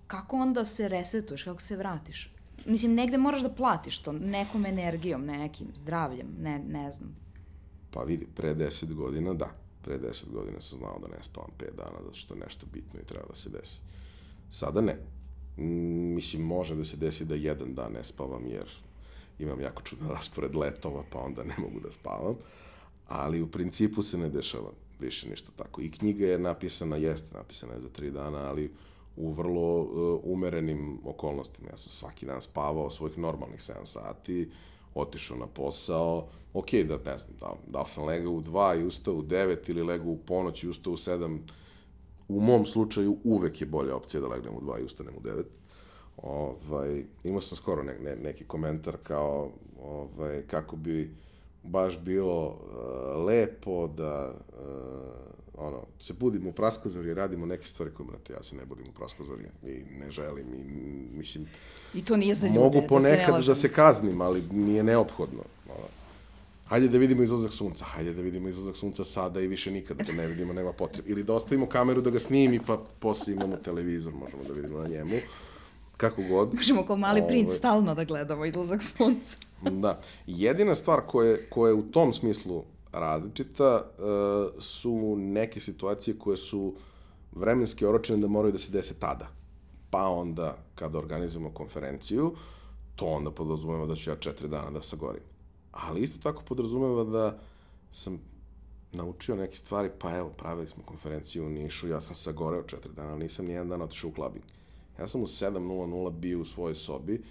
[SPEAKER 1] kako onda se resetuješ, kako se vratiš? Mislim, negde moraš da platiš to, nekom energijom, nekim, zdravljem, ne, ne znam.
[SPEAKER 2] Pa vidi, pre deset godina da pre 10 godina sam znao da ne spavam 5 dana zato što nešto bitno i treba da se desi. Sada ne. Mislim, može da se desi da jedan dan ne spavam jer imam jako čudan raspored letova pa onda ne mogu da spavam. Ali u principu se ne dešava više ništa tako. I knjiga je napisana, jeste napisana je za tri dana, ali u vrlo uh, umerenim okolnostima. Ja sam svaki dan spavao svojih normalnih 7 sati, otišao na posao, ok, da ne znam, da, da li sam legao u 2 i ustao u 9 ili legao u ponoć i ustao u 7, u mom slučaju uvek je bolja opcija da legnem u 2 i ustanem u 9. Ovaj, imao sam skoro ne, ne, neki komentar kao ovaj, kako bi baš bilo uh, lepo da uh, ono, se budimo u praskozori i radimo neke stvari koje, brate, ja se ne budim u praskozori i ne želim i, mislim...
[SPEAKER 1] I to nije za ljude,
[SPEAKER 2] Mogu ponekad da se, da se kaznim, ali nije neophodno. Ono. Hajde da vidimo izlazak sunca, hajde da vidimo izlazak sunca sada i više nikada da ne vidimo, nema potrebe. Ili da ostavimo kameru da ga snimi, pa posle imamo televizor, možemo da vidimo na njemu. Kako god.
[SPEAKER 1] Možemo kao mali Ove... princ stalno da gledamo izlazak sunca.
[SPEAKER 2] da. Jedina stvar koja, koja je u tom smislu različita uh, su neke situacije koje su vremenski oročene da moraju da se dese tada. Pa onda, kada organizujemo konferenciju, to onda podrazumeva da ću ja četiri dana da sagorim. Ali isto tako podrazumeva da sam naučio neke stvari, pa evo, pravili smo konferenciju u Nišu, ja sam sagoreo četiri dana, nisam nijedan dan otišao u klubing. Ja sam u 7.00 bio u svojoj sobi,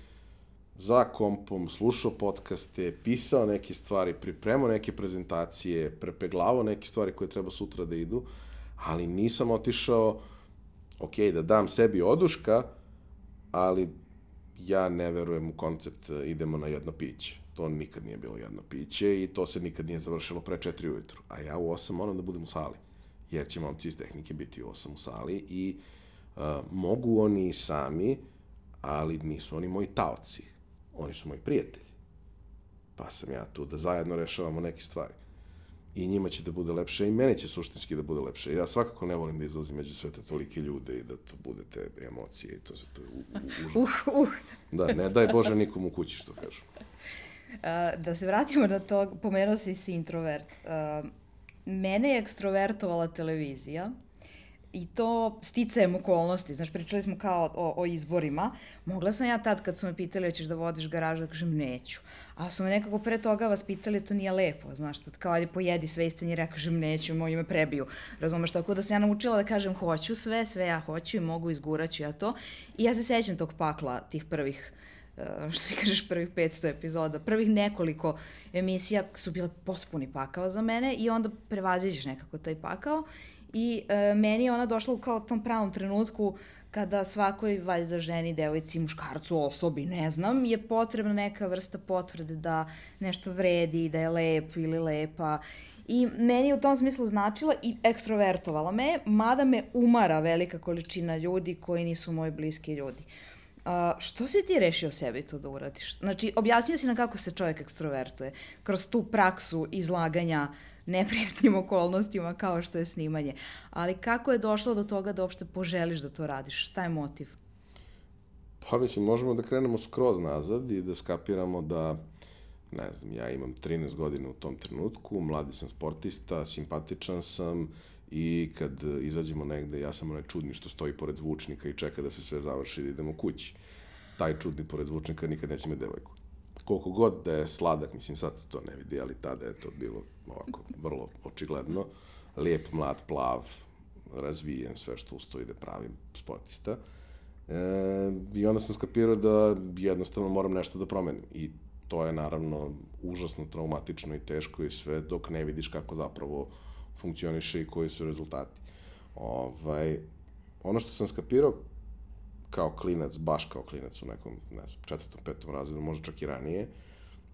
[SPEAKER 2] za kompom, slušao podcaste, pisao neke stvari, pripremao neke prezentacije, prepeglavao neke stvari koje treba sutra da idu, ali nisam otišao, ok, da dam sebi oduška, ali ja ne verujem u koncept e, idemo na jedno piće. To nikad nije bilo jedno piće i to se nikad nije završilo pre četiri ujutru. A ja u osam moram da budem u sali, jer će momci iz tehnike biti u osam u sali i uh, mogu oni sami, ali nisu oni moji taoci oni su moji prijatelji. Pa sam ja tu da zajedno rešavamo neke stvari. I njima će da bude lepše i meni će suštinski da bude lepše. Ja svakako ne volim da izlazim među sve te tolike ljude i da to bude te emocije i to, to je užas.
[SPEAKER 1] Uh, uh.
[SPEAKER 2] Da, ne daj Bože nikom u kući, što kažu.
[SPEAKER 1] Uh, da se vratimo na to, pomenuo si si introvert. Uh, mene je ekstrovertovala televizija i to sticajem okolnosti. Znaš, pričali smo kao o, o izborima. Mogla sam ja tad kad su me pitali hoćeš da vodiš garažu, da kažem neću. A su me nekako pre toga vas pitali, to nije lepo, znaš, tad kao ajde pojedi sve istenje, ja kažem neću, moji me prebiju. Razumeš, tako da sam ja naučila da kažem hoću sve, sve ja hoću i mogu, izguraću ja to. I ja se sećam tog pakla, tih prvih uh, što ti kažeš, prvih 500 epizoda, prvih nekoliko emisija su bile potpuni pakao za mene i onda prevaziđeš nekako taj pakao I e, meni je ona došla u kao tom pravom trenutku kada svakoj valjda ženi, devojci, muškarcu, osobi, ne znam, je potrebna neka vrsta potvrde da nešto vredi, da je lep ili lepa. I meni je u tom smislu značila i ekstrovertovala me, mada me umara velika količina ljudi koji nisu moji bliski ljudi. Uh, što si ti rešio sebi to da uradiš? Znači, objasnio si na kako se čovjek ekstrovertuje. Kroz tu praksu izlaganja uh, neprijatnim okolnostima kao što je snimanje. Ali kako je došlo do toga da uopšte poželiš da to radiš? Šta je motiv?
[SPEAKER 2] Pa mislim, možemo da krenemo skroz nazad i da skapiramo da ne znam, ja imam 13 godina u tom trenutku, mladi sam sportista, simpatičan sam i kad izađemo negde, ja sam onaj čudni što stoji pored zvučnika i čeka da se sve završi da idemo kući. Taj čudni pored zvučnika nikad neće me devojku koliko god da je sladak, mislim sad to ne vidi, ali tada je to bilo ovako vrlo očigledno, lijep, mlad, plav, razvijen, sve što ustoji da pravim sportista. E, I onda sam skapirao da jednostavno moram nešto da promenim. I to je naravno užasno traumatično i teško i sve dok ne vidiš kako zapravo funkcioniše i koji su rezultati. Ovaj, ono što sam skapirao kao klinac, baš kao klinac u nekom, ne znam, četvrtom, petom razredu, možda čak i ranije,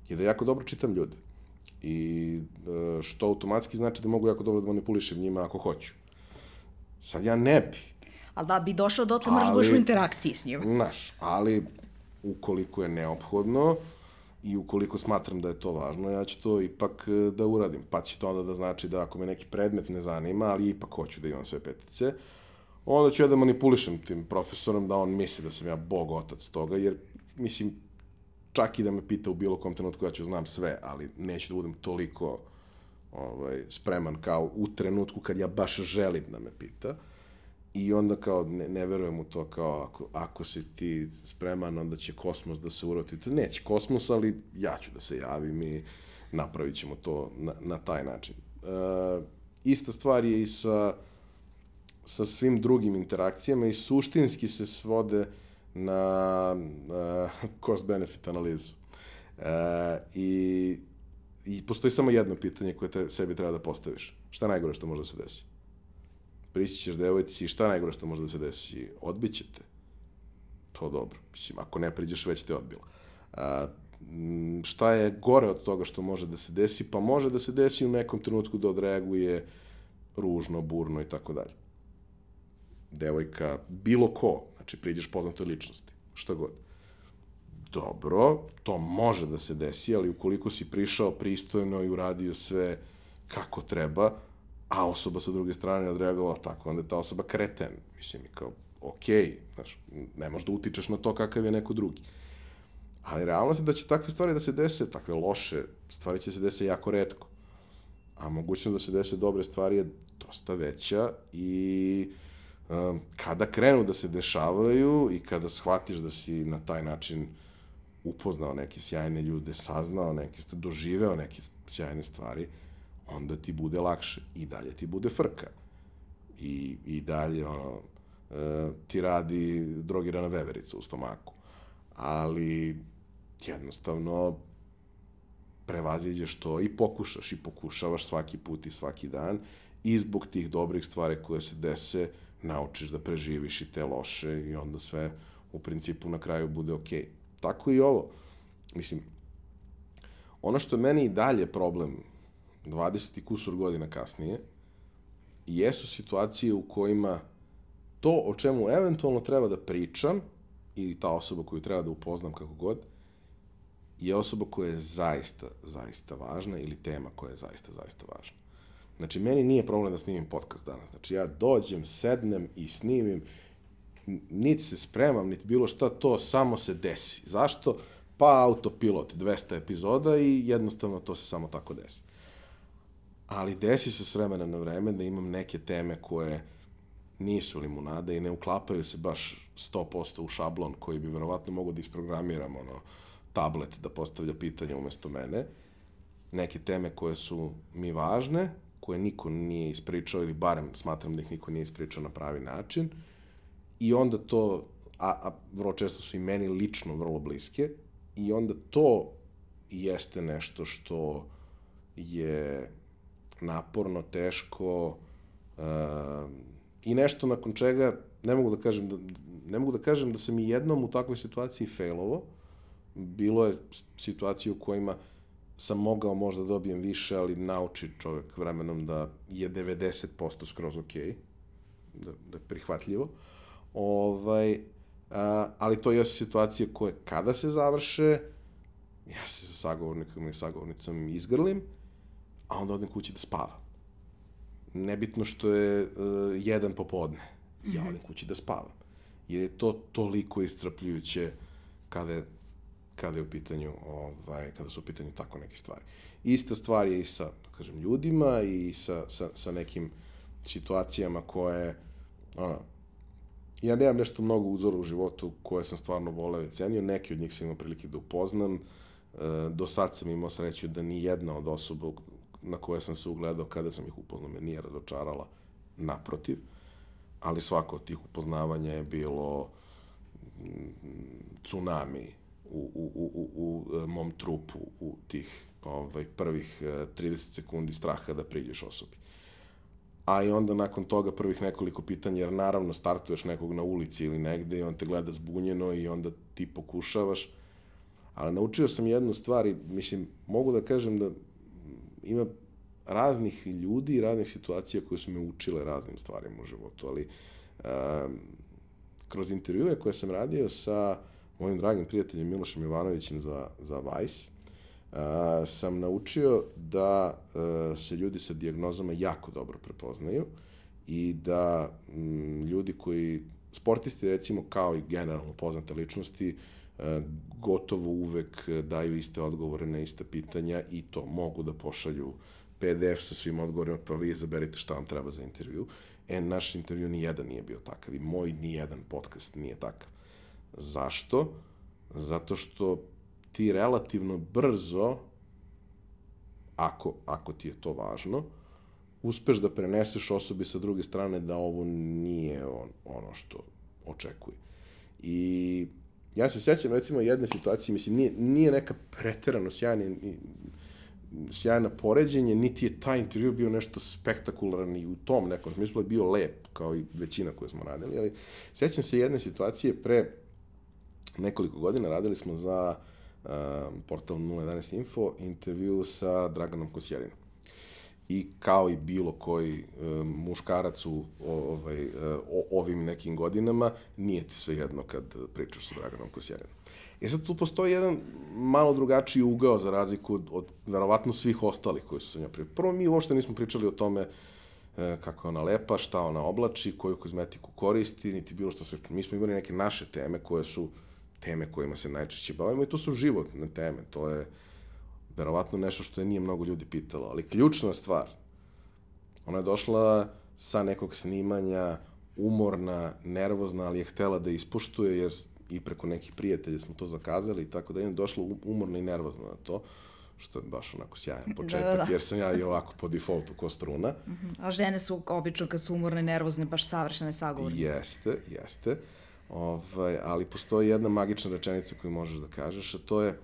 [SPEAKER 2] je da jako dobro čitam ljude. I e, što automatski znači da mogu jako dobro da manipulišem njima ako hoću. Sad ja ne bi.
[SPEAKER 1] Ali da bi došao dotle, moraš da budeš u interakciji s njim.
[SPEAKER 2] Znaš, ali ukoliko je neophodno i ukoliko smatram da je to važno, ja ću to ipak e, da uradim. Pa će to onda da znači da ako me neki predmet ne zanima, ali ipak hoću da imam sve petice, onda ću ja da manipulišem tim profesorom da on misli da sam ja bog otac toga, jer mislim, čak i da me pita u bilo kom trenutku, ja ću znam sve, ali neću da budem toliko ovaj, spreman kao u trenutku kad ja baš želim da me pita. I onda kao ne, ne verujem u to kao ako, ako si ti spreman onda će kosmos da se uroti. To neće kosmos, ali ja ću da se javim i napravit ćemo to na, na taj način. E, ista stvar je i sa sa svim drugim interakcijama i suštinski se svode na uh, cost-benefit analizu. Uh, i, I postoji samo jedno pitanje koje te, sebi treba da postaviš. Šta najgore što može da se desi? Prići ćeš devojci i šta najgore što može da se desi? Odbiće te. To dobro. Mislim, ako ne priđeš, već te odbila. Uh, šta je gore od toga što može da se desi? Pa može da se desi u nekom trenutku da odreaguje ružno, burno i tako dalje. Devojka, bilo ko, znači priđeš poznatoj ličnosti, šta god. Dobro, to može da se desi, ali ukoliko si prišao pristojno i uradio sve kako treba, a osoba sa druge strane odreagovala tako, onda je ta osoba kreten. Mislim, kao, okej, okay, znaš, ne možeš da utičeš na to kakav je neko drugi. Ali realnost je da će takve stvari da se dese, takve loše stvari će se dese jako redko. A mogućnost da se dese dobre stvari je dosta veća i kada krenu da se dešavaju i kada shvatiš da si na taj način upoznao neke sjajne ljude, saznao neke, doživeo neke sjajne stvari, onda ti bude lakše i dalje ti bude frka. I, i dalje, ono, ti radi drogirana veverica u stomaku. Ali jednostavno prevaziđeš to i pokušaš i pokušavaš svaki put i svaki dan i zbog tih dobrih stvari koje se dese naučiš da preživiš i te loše i onda sve u principu na kraju bude okej. Okay. Tako i ovo. Mislim, ono što je meni i dalje problem 20 i kusur godina kasnije jesu situacije u kojima to o čemu eventualno treba da pričam ili ta osoba koju treba da upoznam kako god, je osoba koja je zaista, zaista važna ili tema koja je zaista, zaista važna. Znači, meni nije problem da snimim podcast danas. Znači, ja dođem, sednem i snimim, niti se spremam, niti bilo šta, to samo se desi. Zašto? Pa autopilot, 200 epizoda i jednostavno to se samo tako desi. Ali desi se s vremena na vreme da imam neke teme koje nisu limunade i ne uklapaju se baš 100% u šablon koji bi verovatno mogo da isprogramiram, ono, tablet da postavlja pitanja umesto mene. Neke teme koje su mi važne, koje niko nije ispričao ili barem smatram da ih niko nije ispričao na pravi način. I onda to, a, a vrlo često su i meni lično vrlo bliske, i onda to jeste nešto što je naporno, teško uh, i nešto nakon čega ne mogu da kažem da, ne mogu da kažem da sam i jednom u takvoj situaciji failovo, bilo je situacije u kojima sam mogao možda da dobijem više, ali nauči čovek vremenom da je 90% skroz ok, da, da je prihvatljivo. Ovaj, a, ali to jesu situacije koje kada se završe, ja se sa sagovornikom i sagovornicom izgrlim, a onda odem kući da spavam. Nebitno što je uh, jedan popodne, ja mhm. odem kući da spavam. Jer je to toliko iscrpljujuće kada je kada je u pitanju, ovaj, kada su u pitanju tako neke stvari. Ista stvar je i sa, da kažem, ljudima i sa, sa, sa nekim situacijama koje, ono, ja nemam nešto mnogo uzora u životu koje sam stvarno voleo i cenio, neki od njih sam imao prilike da upoznam, e, do sad sam imao sreću da ni jedna od osoba na koje sam se ugledao kada sam ih upoznao me nije razočarala, naprotiv, ali svako od tih upoznavanja je bilo tsunami u, u, u, u e, mom trupu u tih ovaj, prvih 30 e, sekundi straha da priđeš osobi. A i onda nakon toga prvih nekoliko pitanja, jer naravno startuješ nekog na ulici ili negde i on te gleda zbunjeno i onda ti pokušavaš. Ali naučio sam jednu stvar i mislim, mogu da kažem da ima raznih ljudi i raznih situacija koje su me učile raznim stvarima u životu, ali um, kroz intervjue koje sam radio sa mojim dragim prijateljem Milošem Ivanovićem za, za Vice, uh, sam naučio da uh, se ljudi sa dijagnozama jako dobro prepoznaju i da m, ljudi koji, sportisti recimo kao i generalno poznate ličnosti, uh, gotovo uvek daju iste odgovore na iste pitanja i to mogu da pošalju PDF sa svim odgovorima, pa vi izaberite šta vam treba za intervju. E, naš intervju ni jedan nije bio takav i moj ni jedan podcast nije takav. Zašto? Zato što ti relativno brzo, ako, ako ti je to važno, uspeš da preneseš osobi sa druge strane da ovo nije on, ono što očekuje. I ja se sećam recimo jedne situacije, mislim, nije, nije neka preterano sjajna, sjajna poređenje, niti je taj intervju bio nešto spektakularan i u tom nekom smislu je bio lep, kao i većina koje smo radili, ali sećam se jedne situacije pre nekoliko godina radili smo za portal 011 Info, intervju sa Draganom Kosjerinom. I kao i bilo koji um, muškarac u ovaj, o, ovim nekim godinama, nije ti sve jedno kad pričaš sa Draganom Kosjerinom. I sad tu postoji jedan malo drugačiji ugao za razliku od, od verovatno svih ostalih koji su sa njom pričali. Prvo, mi uopšte nismo pričali o tome e, kako je ona lepa, šta ona oblači, koju kozmetiku koristi, niti bilo što se... Mi smo imali neke naše teme koje su teme kojima se najčešće bavimo i to su životne teme. To je verovatno nešto što je nije mnogo ljudi pitalo. Ali ključna stvar, ona je došla sa nekog snimanja, umorna, nervozna, ali je htela da ispuštuje, jer i preko nekih prijatelja smo to zakazali i tako da je došla umorna i nervozna na to što je baš onako sjajan početak, da, da, da. jer sam ja i ovako po defaultu ko struna. Uh
[SPEAKER 1] mhm. -huh. A žene su obično kad su umorne i nervozne baš savršene sagovornice.
[SPEAKER 2] Jeste, jeste. Ovaj, ali postoji jedna magična rečenica koju možeš da kažeš, a to je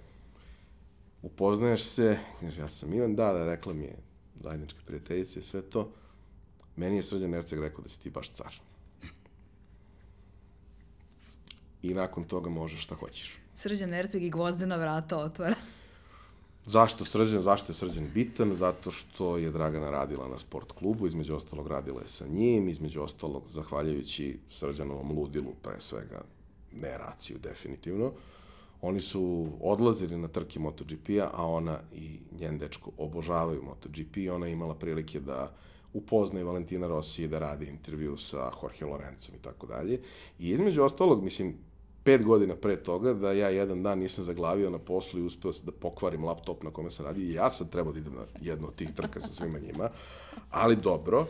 [SPEAKER 2] upoznaješ se, ja sam Ivan, da, da, rekla mi je zajednička prijateljica i sve to, meni je Srđan Erceg rekao da si ti baš car i nakon toga možeš šta hoćeš.
[SPEAKER 1] Srđan Erceg i gvozdena vrata otvara.
[SPEAKER 2] Zašto Srđan? Zašto je Srđan bitan? Zato što je Dragana radila na sport klubu, između ostalog radila je sa njim, između ostalog zahvaljujući Srđanovom ludilu, pre svega ne raciju definitivno. Oni su odlazili na trke MotoGP-a, a ona i njen dečko obožavaju MotoGP i ona je imala prilike da upozna i Valentina Rossi da radi intervju sa Jorge Lorencom i tako dalje. I između ostalog, mislim, pet godina pre toga da ja jedan dan nisam zaglavio na poslu i uspeo da pokvarim laptop na kome sam radio i ja sam trebao da idem na jednu od tih trka sa svima njima, ali dobro,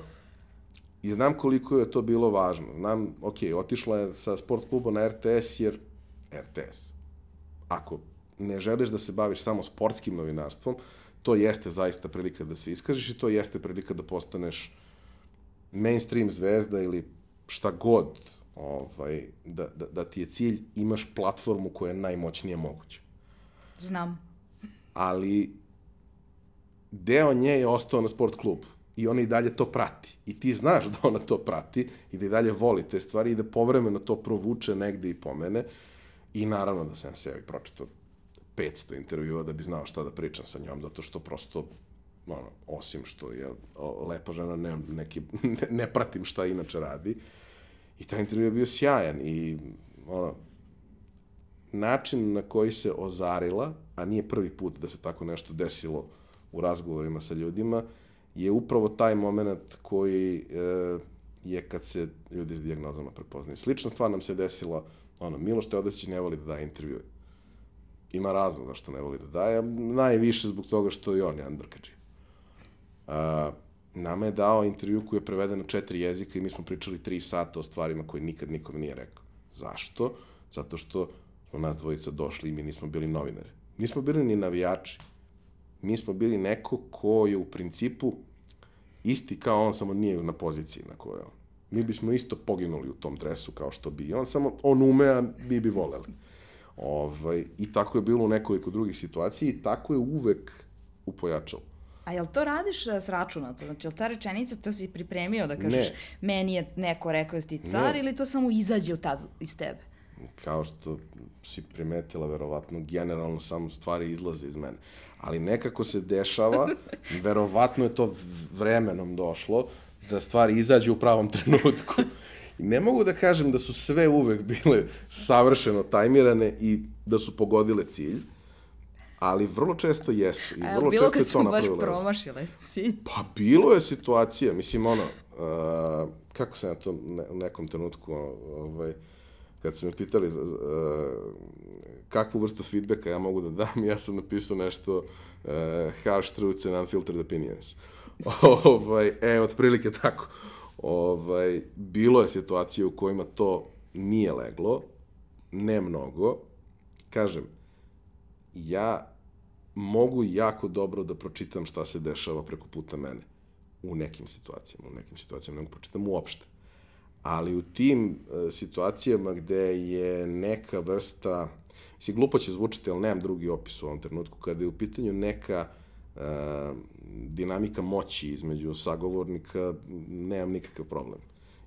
[SPEAKER 2] i znam koliko je to bilo važno. Znam, ok, otišla je sa sport kluba na RTS jer RTS. Ako ne želiš da se baviš samo sportskim novinarstvom, to jeste zaista prilika da se iskažeš i to jeste prilika da postaneš mainstream zvezda ili šta god ovaj, da, da, da ti je cilj, imaš platformu koja je najmoćnije moguća.
[SPEAKER 1] Znam.
[SPEAKER 2] Ali deo nje je ostao na sport klubu i ona i dalje to prati. I ti znaš da ona to prati i da i dalje voli te stvari i da povremeno to provuče negde i pomene. I naravno da sam se i pročitao 500 intervjua da bi znao šta da pričam sa njom, zato što prosto ono, osim što je lepa žena, ne, neki, ne, ne pratim šta inače radi. Uh, I taj intervju je bio sjajan i ono, način na koji se ozarila, a nije prvi put da se tako nešto desilo u razgovorima sa ljudima, je upravo taj moment koji e, je kad se ljudi s diagnozama prepoznaju. Slična stvar nam se desila, ono, Miloš Teodosić ne voli da daje intervjue. Ima razlog zašto ne voli da daje, najviše zbog toga što i on je Andrkađi. Uh, nama je dao intervju koji je preveden na četiri jezika i mi smo pričali tri sata o stvarima koje nikad nikom nije rekao. Zašto? Zato što smo nas dvojica došli i mi nismo bili novinari. Nismo bili ni navijači. Mi smo bili neko ko je u principu isti kao on, samo nije na poziciji na kojoj on. Mi bismo isto poginuli u tom dresu kao što bi on, samo on ume, a mi bi voleli. Ovaj, I tako je bilo u nekoliko drugih situacija i tako je uvek upojačalo.
[SPEAKER 1] A jel to radiš uh, s računa? To, znači, jel ta rečenica, to si pripremio da kažeš ne. meni je neko rekao da ti car ne. ili to samo izađe od tad iz tebe?
[SPEAKER 2] Kao što si primetila, verovatno, generalno samo stvari izlaze iz mene. Ali nekako se dešava, verovatno je to vremenom došlo, da stvari izađu u pravom trenutku. I ne mogu da kažem da su sve uvek bile savršeno tajmirane i da su pogodile cilj, ali vrlo često jesu. I vrlo
[SPEAKER 1] bilo
[SPEAKER 2] često
[SPEAKER 1] kad su baš promašile cilj?
[SPEAKER 2] Pa bilo je situacija, mislim ono, uh, kako sam ja to ne, u nekom trenutku, ovaj, kad su me pitali uh, kakvu vrstu feedbacka ja mogu da dam, ja sam napisao nešto uh, harsh truths and unfiltered opinions. ovaj, e, otprilike tako. Ovaj, bilo je situacije u kojima to nije leglo, ne mnogo. Kažem, ja mogu jako dobro da pročitam šta se dešava preko puta mene. U nekim situacijama, u nekim situacijama ne mogu pročitam uopšte. Ali u tim uh, situacijama gde je neka vrsta, mislim, glupo će zvučiti, ali nemam drugi opis u ovom trenutku, kada je u pitanju neka uh, dinamika moći između sagovornika, nemam nikakav problem.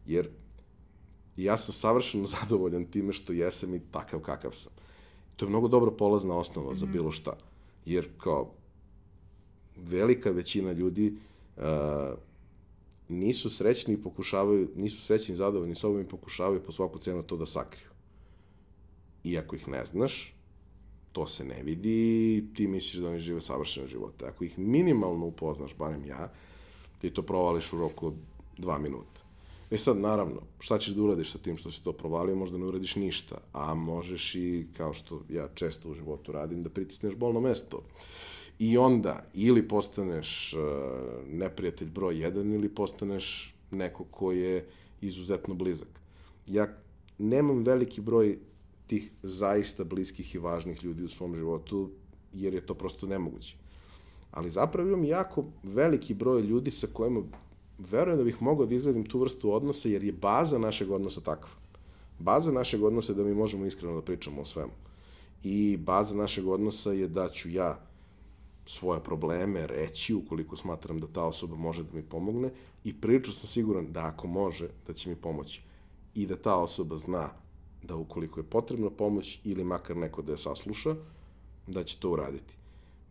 [SPEAKER 2] Jer ja sam savršeno zadovoljan time što jesam i takav kakav sam To je mnogo dobra polazna osnova mm -hmm. za bilo šta. Jer kao velika većina ljudi uh, nisu srećni i pokušavaju, nisu srećni i zadovoljni sobom i pokušavaju po svaku cenu to da sakriju. Iako ih ne znaš, to se ne vidi, ti misliš da oni žive savršene živote. Ako ih minimalno upoznaš, barem ja, ti to provališ u roku dva minuta. E sad, naravno, šta ćeš da uradiš sa tim što si to provalio, možda ne uradiš ništa, a možeš i, kao što ja često u životu radim, da pritisneš bolno mesto. I onda, ili postaneš uh, neprijatelj broj jedan, ili postaneš neko ko je izuzetno blizak. Ja nemam veliki broj tih zaista bliskih i važnih ljudi u svom životu, jer je to prosto nemoguće. Ali zapravo imam jako veliki broj ljudi sa kojima verujem da bih mogao da izgradim tu vrstu odnosa, jer je baza našeg odnosa takva. Baza našeg odnosa je da mi možemo iskreno da pričamo o svemu. I baza našeg odnosa je da ću ja svoje probleme reći ukoliko smatram da ta osoba može da mi pomogne i prilično sam siguran da ako može, da će mi pomoći. I da ta osoba zna da ukoliko je potrebna pomoć ili makar neko da je sasluša, da će to uraditi.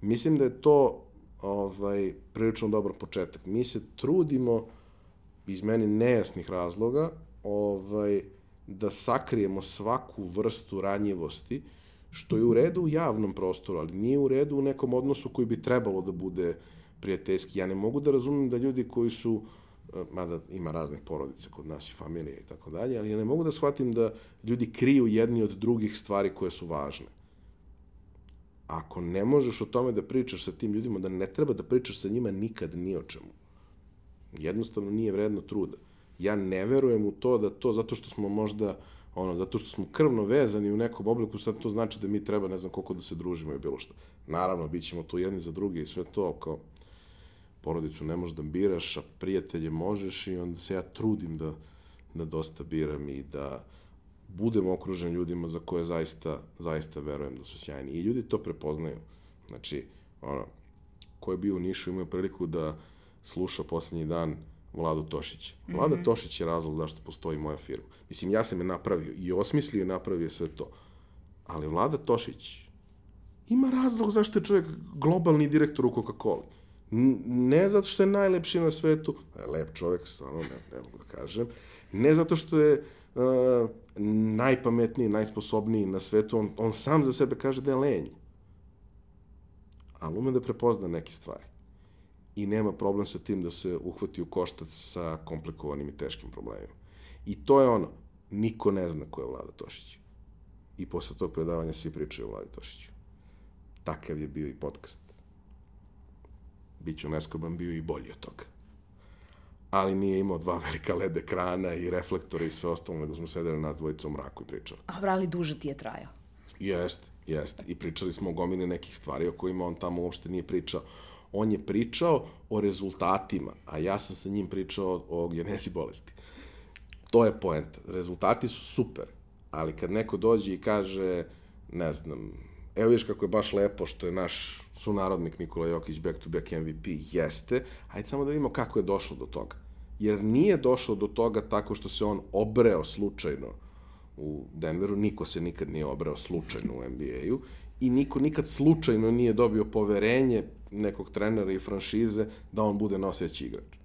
[SPEAKER 2] Mislim da je to ovaj, prilično dobar početak. Mi se trudimo iz meni nejasnih razloga ovaj, da sakrijemo svaku vrstu ranjivosti, što je u redu u javnom prostoru, ali nije u redu u nekom odnosu koji bi trebalo da bude prijateljski. Ja ne mogu da razumem da ljudi koji su eh, mada ima raznih porodica kod nas i familije i tako dalje, ali ja ne mogu da shvatim da ljudi kriju jedni od drugih stvari koje su važne ako ne možeš o tome da pričaš sa tim ljudima, da ne treba da pričaš sa njima nikad ni o čemu. Jednostavno nije vredno truda. Ja ne verujem u to da to zato što smo možda ono, zato što smo krvno vezani u nekom obliku, sad to znači da mi treba ne znam koliko da se družimo i bilo šta. Naravno, bit ćemo tu jedni za drugi i sve to, kao porodicu ne možeš da biraš, a prijatelje možeš i onda se ja trudim da, da dosta biram i da, budem okružen ljudima za koje zaista, zaista verujem da su sjajni. I ljudi to prepoznaju. Znači, ono, ko je bio u Nišu imao priliku da sluša poslednji dan Vladu Tošića. Vlada mm -hmm. Tošić je razlog zašto postoji moja firma. Mislim, ja sam je napravio i osmislio i napravio sve to. Ali Vlada Tošić ima razlog zašto je čovjek globalni direktor u Coca-Cola. Ne zato što je najlepši na svetu, lep čovjek, stvarno, ne, ne mogu da kažem, ne zato što je uh, najpametniji, najsposobniji na svetu, on, on sam za sebe kaže da je lenj. Ali ume da prepozna neke stvari. I nema problem sa tim da se uhvati u koštac sa komplikovanim i teškim problemima. I to je ono, niko ne zna ko je Vlada Tošić. I posle tog predavanja svi pričaju o Vladi Tošiću. Takav je bio i podcast. Biću neskoban bio i bolji od toga ali nije imao dva velika LED ekrana i reflektore i sve ostalo, nego smo sedeli nas dvojica u mraku i pričali.
[SPEAKER 1] A brali duže ti je trajao?
[SPEAKER 2] Jeste, jeste. I pričali smo o gomine nekih stvari o kojima on tamo uopšte nije pričao. On je pričao o rezultatima, a ja sam sa njim pričao o genezi bolesti. To je poenta. Rezultati su super, ali kad neko dođe i kaže, ne znam, evo vidiš kako je baš lepo što je naš sunarodnik Nikola Jokić back to back MVP, jeste, hajde samo da vidimo kako je došlo do toga. Jer nije došlo do toga tako što se on obreo slučajno u Denveru, niko se nikad nije obreo slučajno u NBA-u i niko nikad slučajno nije dobio poverenje nekog trenera i franšize da on bude noseći igrač.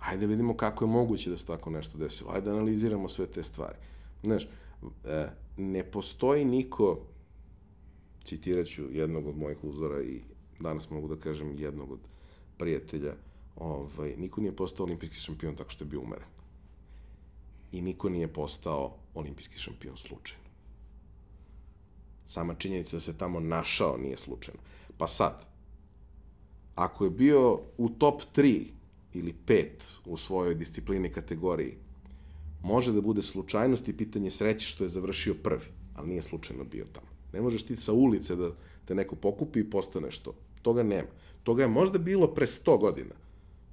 [SPEAKER 2] Hajde da vidimo kako je moguće da se tako nešto desilo. Hajde da analiziramo sve te stvari. Znaš, e, ne postoji niko citirat ću jednog od mojih uzora i danas mogu da kažem jednog od prijatelja, ovaj, niko nije postao olimpijski šampion tako što je bio umeren. I niko nije postao olimpijski šampion slučajno. Sama činjenica da se tamo našao nije slučajno. Pa sad, ako je bio u top 3 ili 5 u svojoj disciplini kategoriji, može da bude slučajnost i pitanje sreće što je završio prvi, ali nije slučajno bio tamo. Ne možeš ti sa ulice da te neko pokupi i postaneš to. Toga nema. Toga je možda bilo pre 100 godina,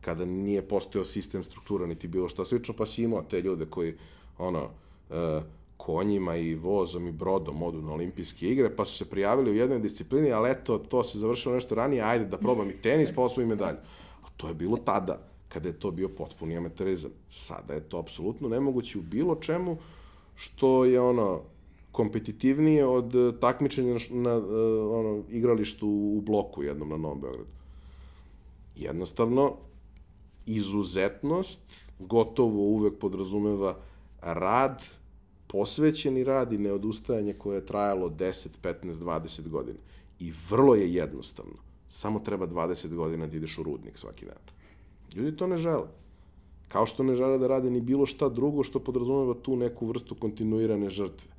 [SPEAKER 2] kada nije postojao sistem struktura, niti bilo šta slično, pa si imao te ljude koji, ono, e, konjima i vozom i brodom odu na olimpijske igre, pa su se prijavili u jednoj disciplini, ali eto, to se završilo nešto ranije, ajde da probam i tenis, pa osvojim medalju. A to je bilo tada, kada je to bio potpuni amaterizam. Sada je to apsolutno nemoguće u bilo čemu što je ono, kompetitivnije od uh, takmičenja na, na uh, ono, igralištu u bloku jednom na Novom Beogradu. Jednostavno, izuzetnost gotovo uvek podrazumeva rad, posvećeni rad i neodustajanje koje je trajalo 10, 15, 20 godina. I vrlo je jednostavno. Samo treba 20 godina da ideš u rudnik svaki dan. Ljudi to ne žele. Kao što ne žele da rade ni bilo šta drugo što podrazumeva tu neku vrstu kontinuirane žrtve.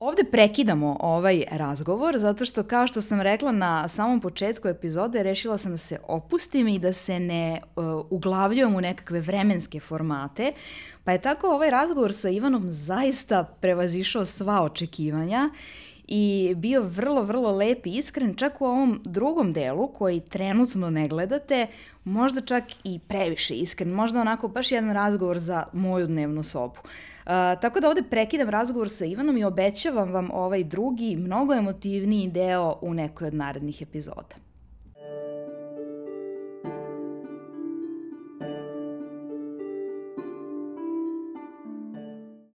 [SPEAKER 1] Ovde prekidamo ovaj razgovor zato što kao što sam rekla na samom početku epizode rešila sam da se opustim i da se ne uh, uglavljujem u nekakve vremenske formate. Pa je tako ovaj razgovor sa Ivanom zaista prevazišao sva očekivanja i bio vrlo, vrlo lep i iskren, čak u ovom drugom delu koji trenutno ne gledate, možda čak i previše iskren, možda onako baš jedan razgovor za moju dnevnu sobu. Uh, tako da ovde prekidam razgovor sa Ivanom i obećavam vam ovaj drugi, mnogo emotivniji deo u nekoj od narednih epizoda.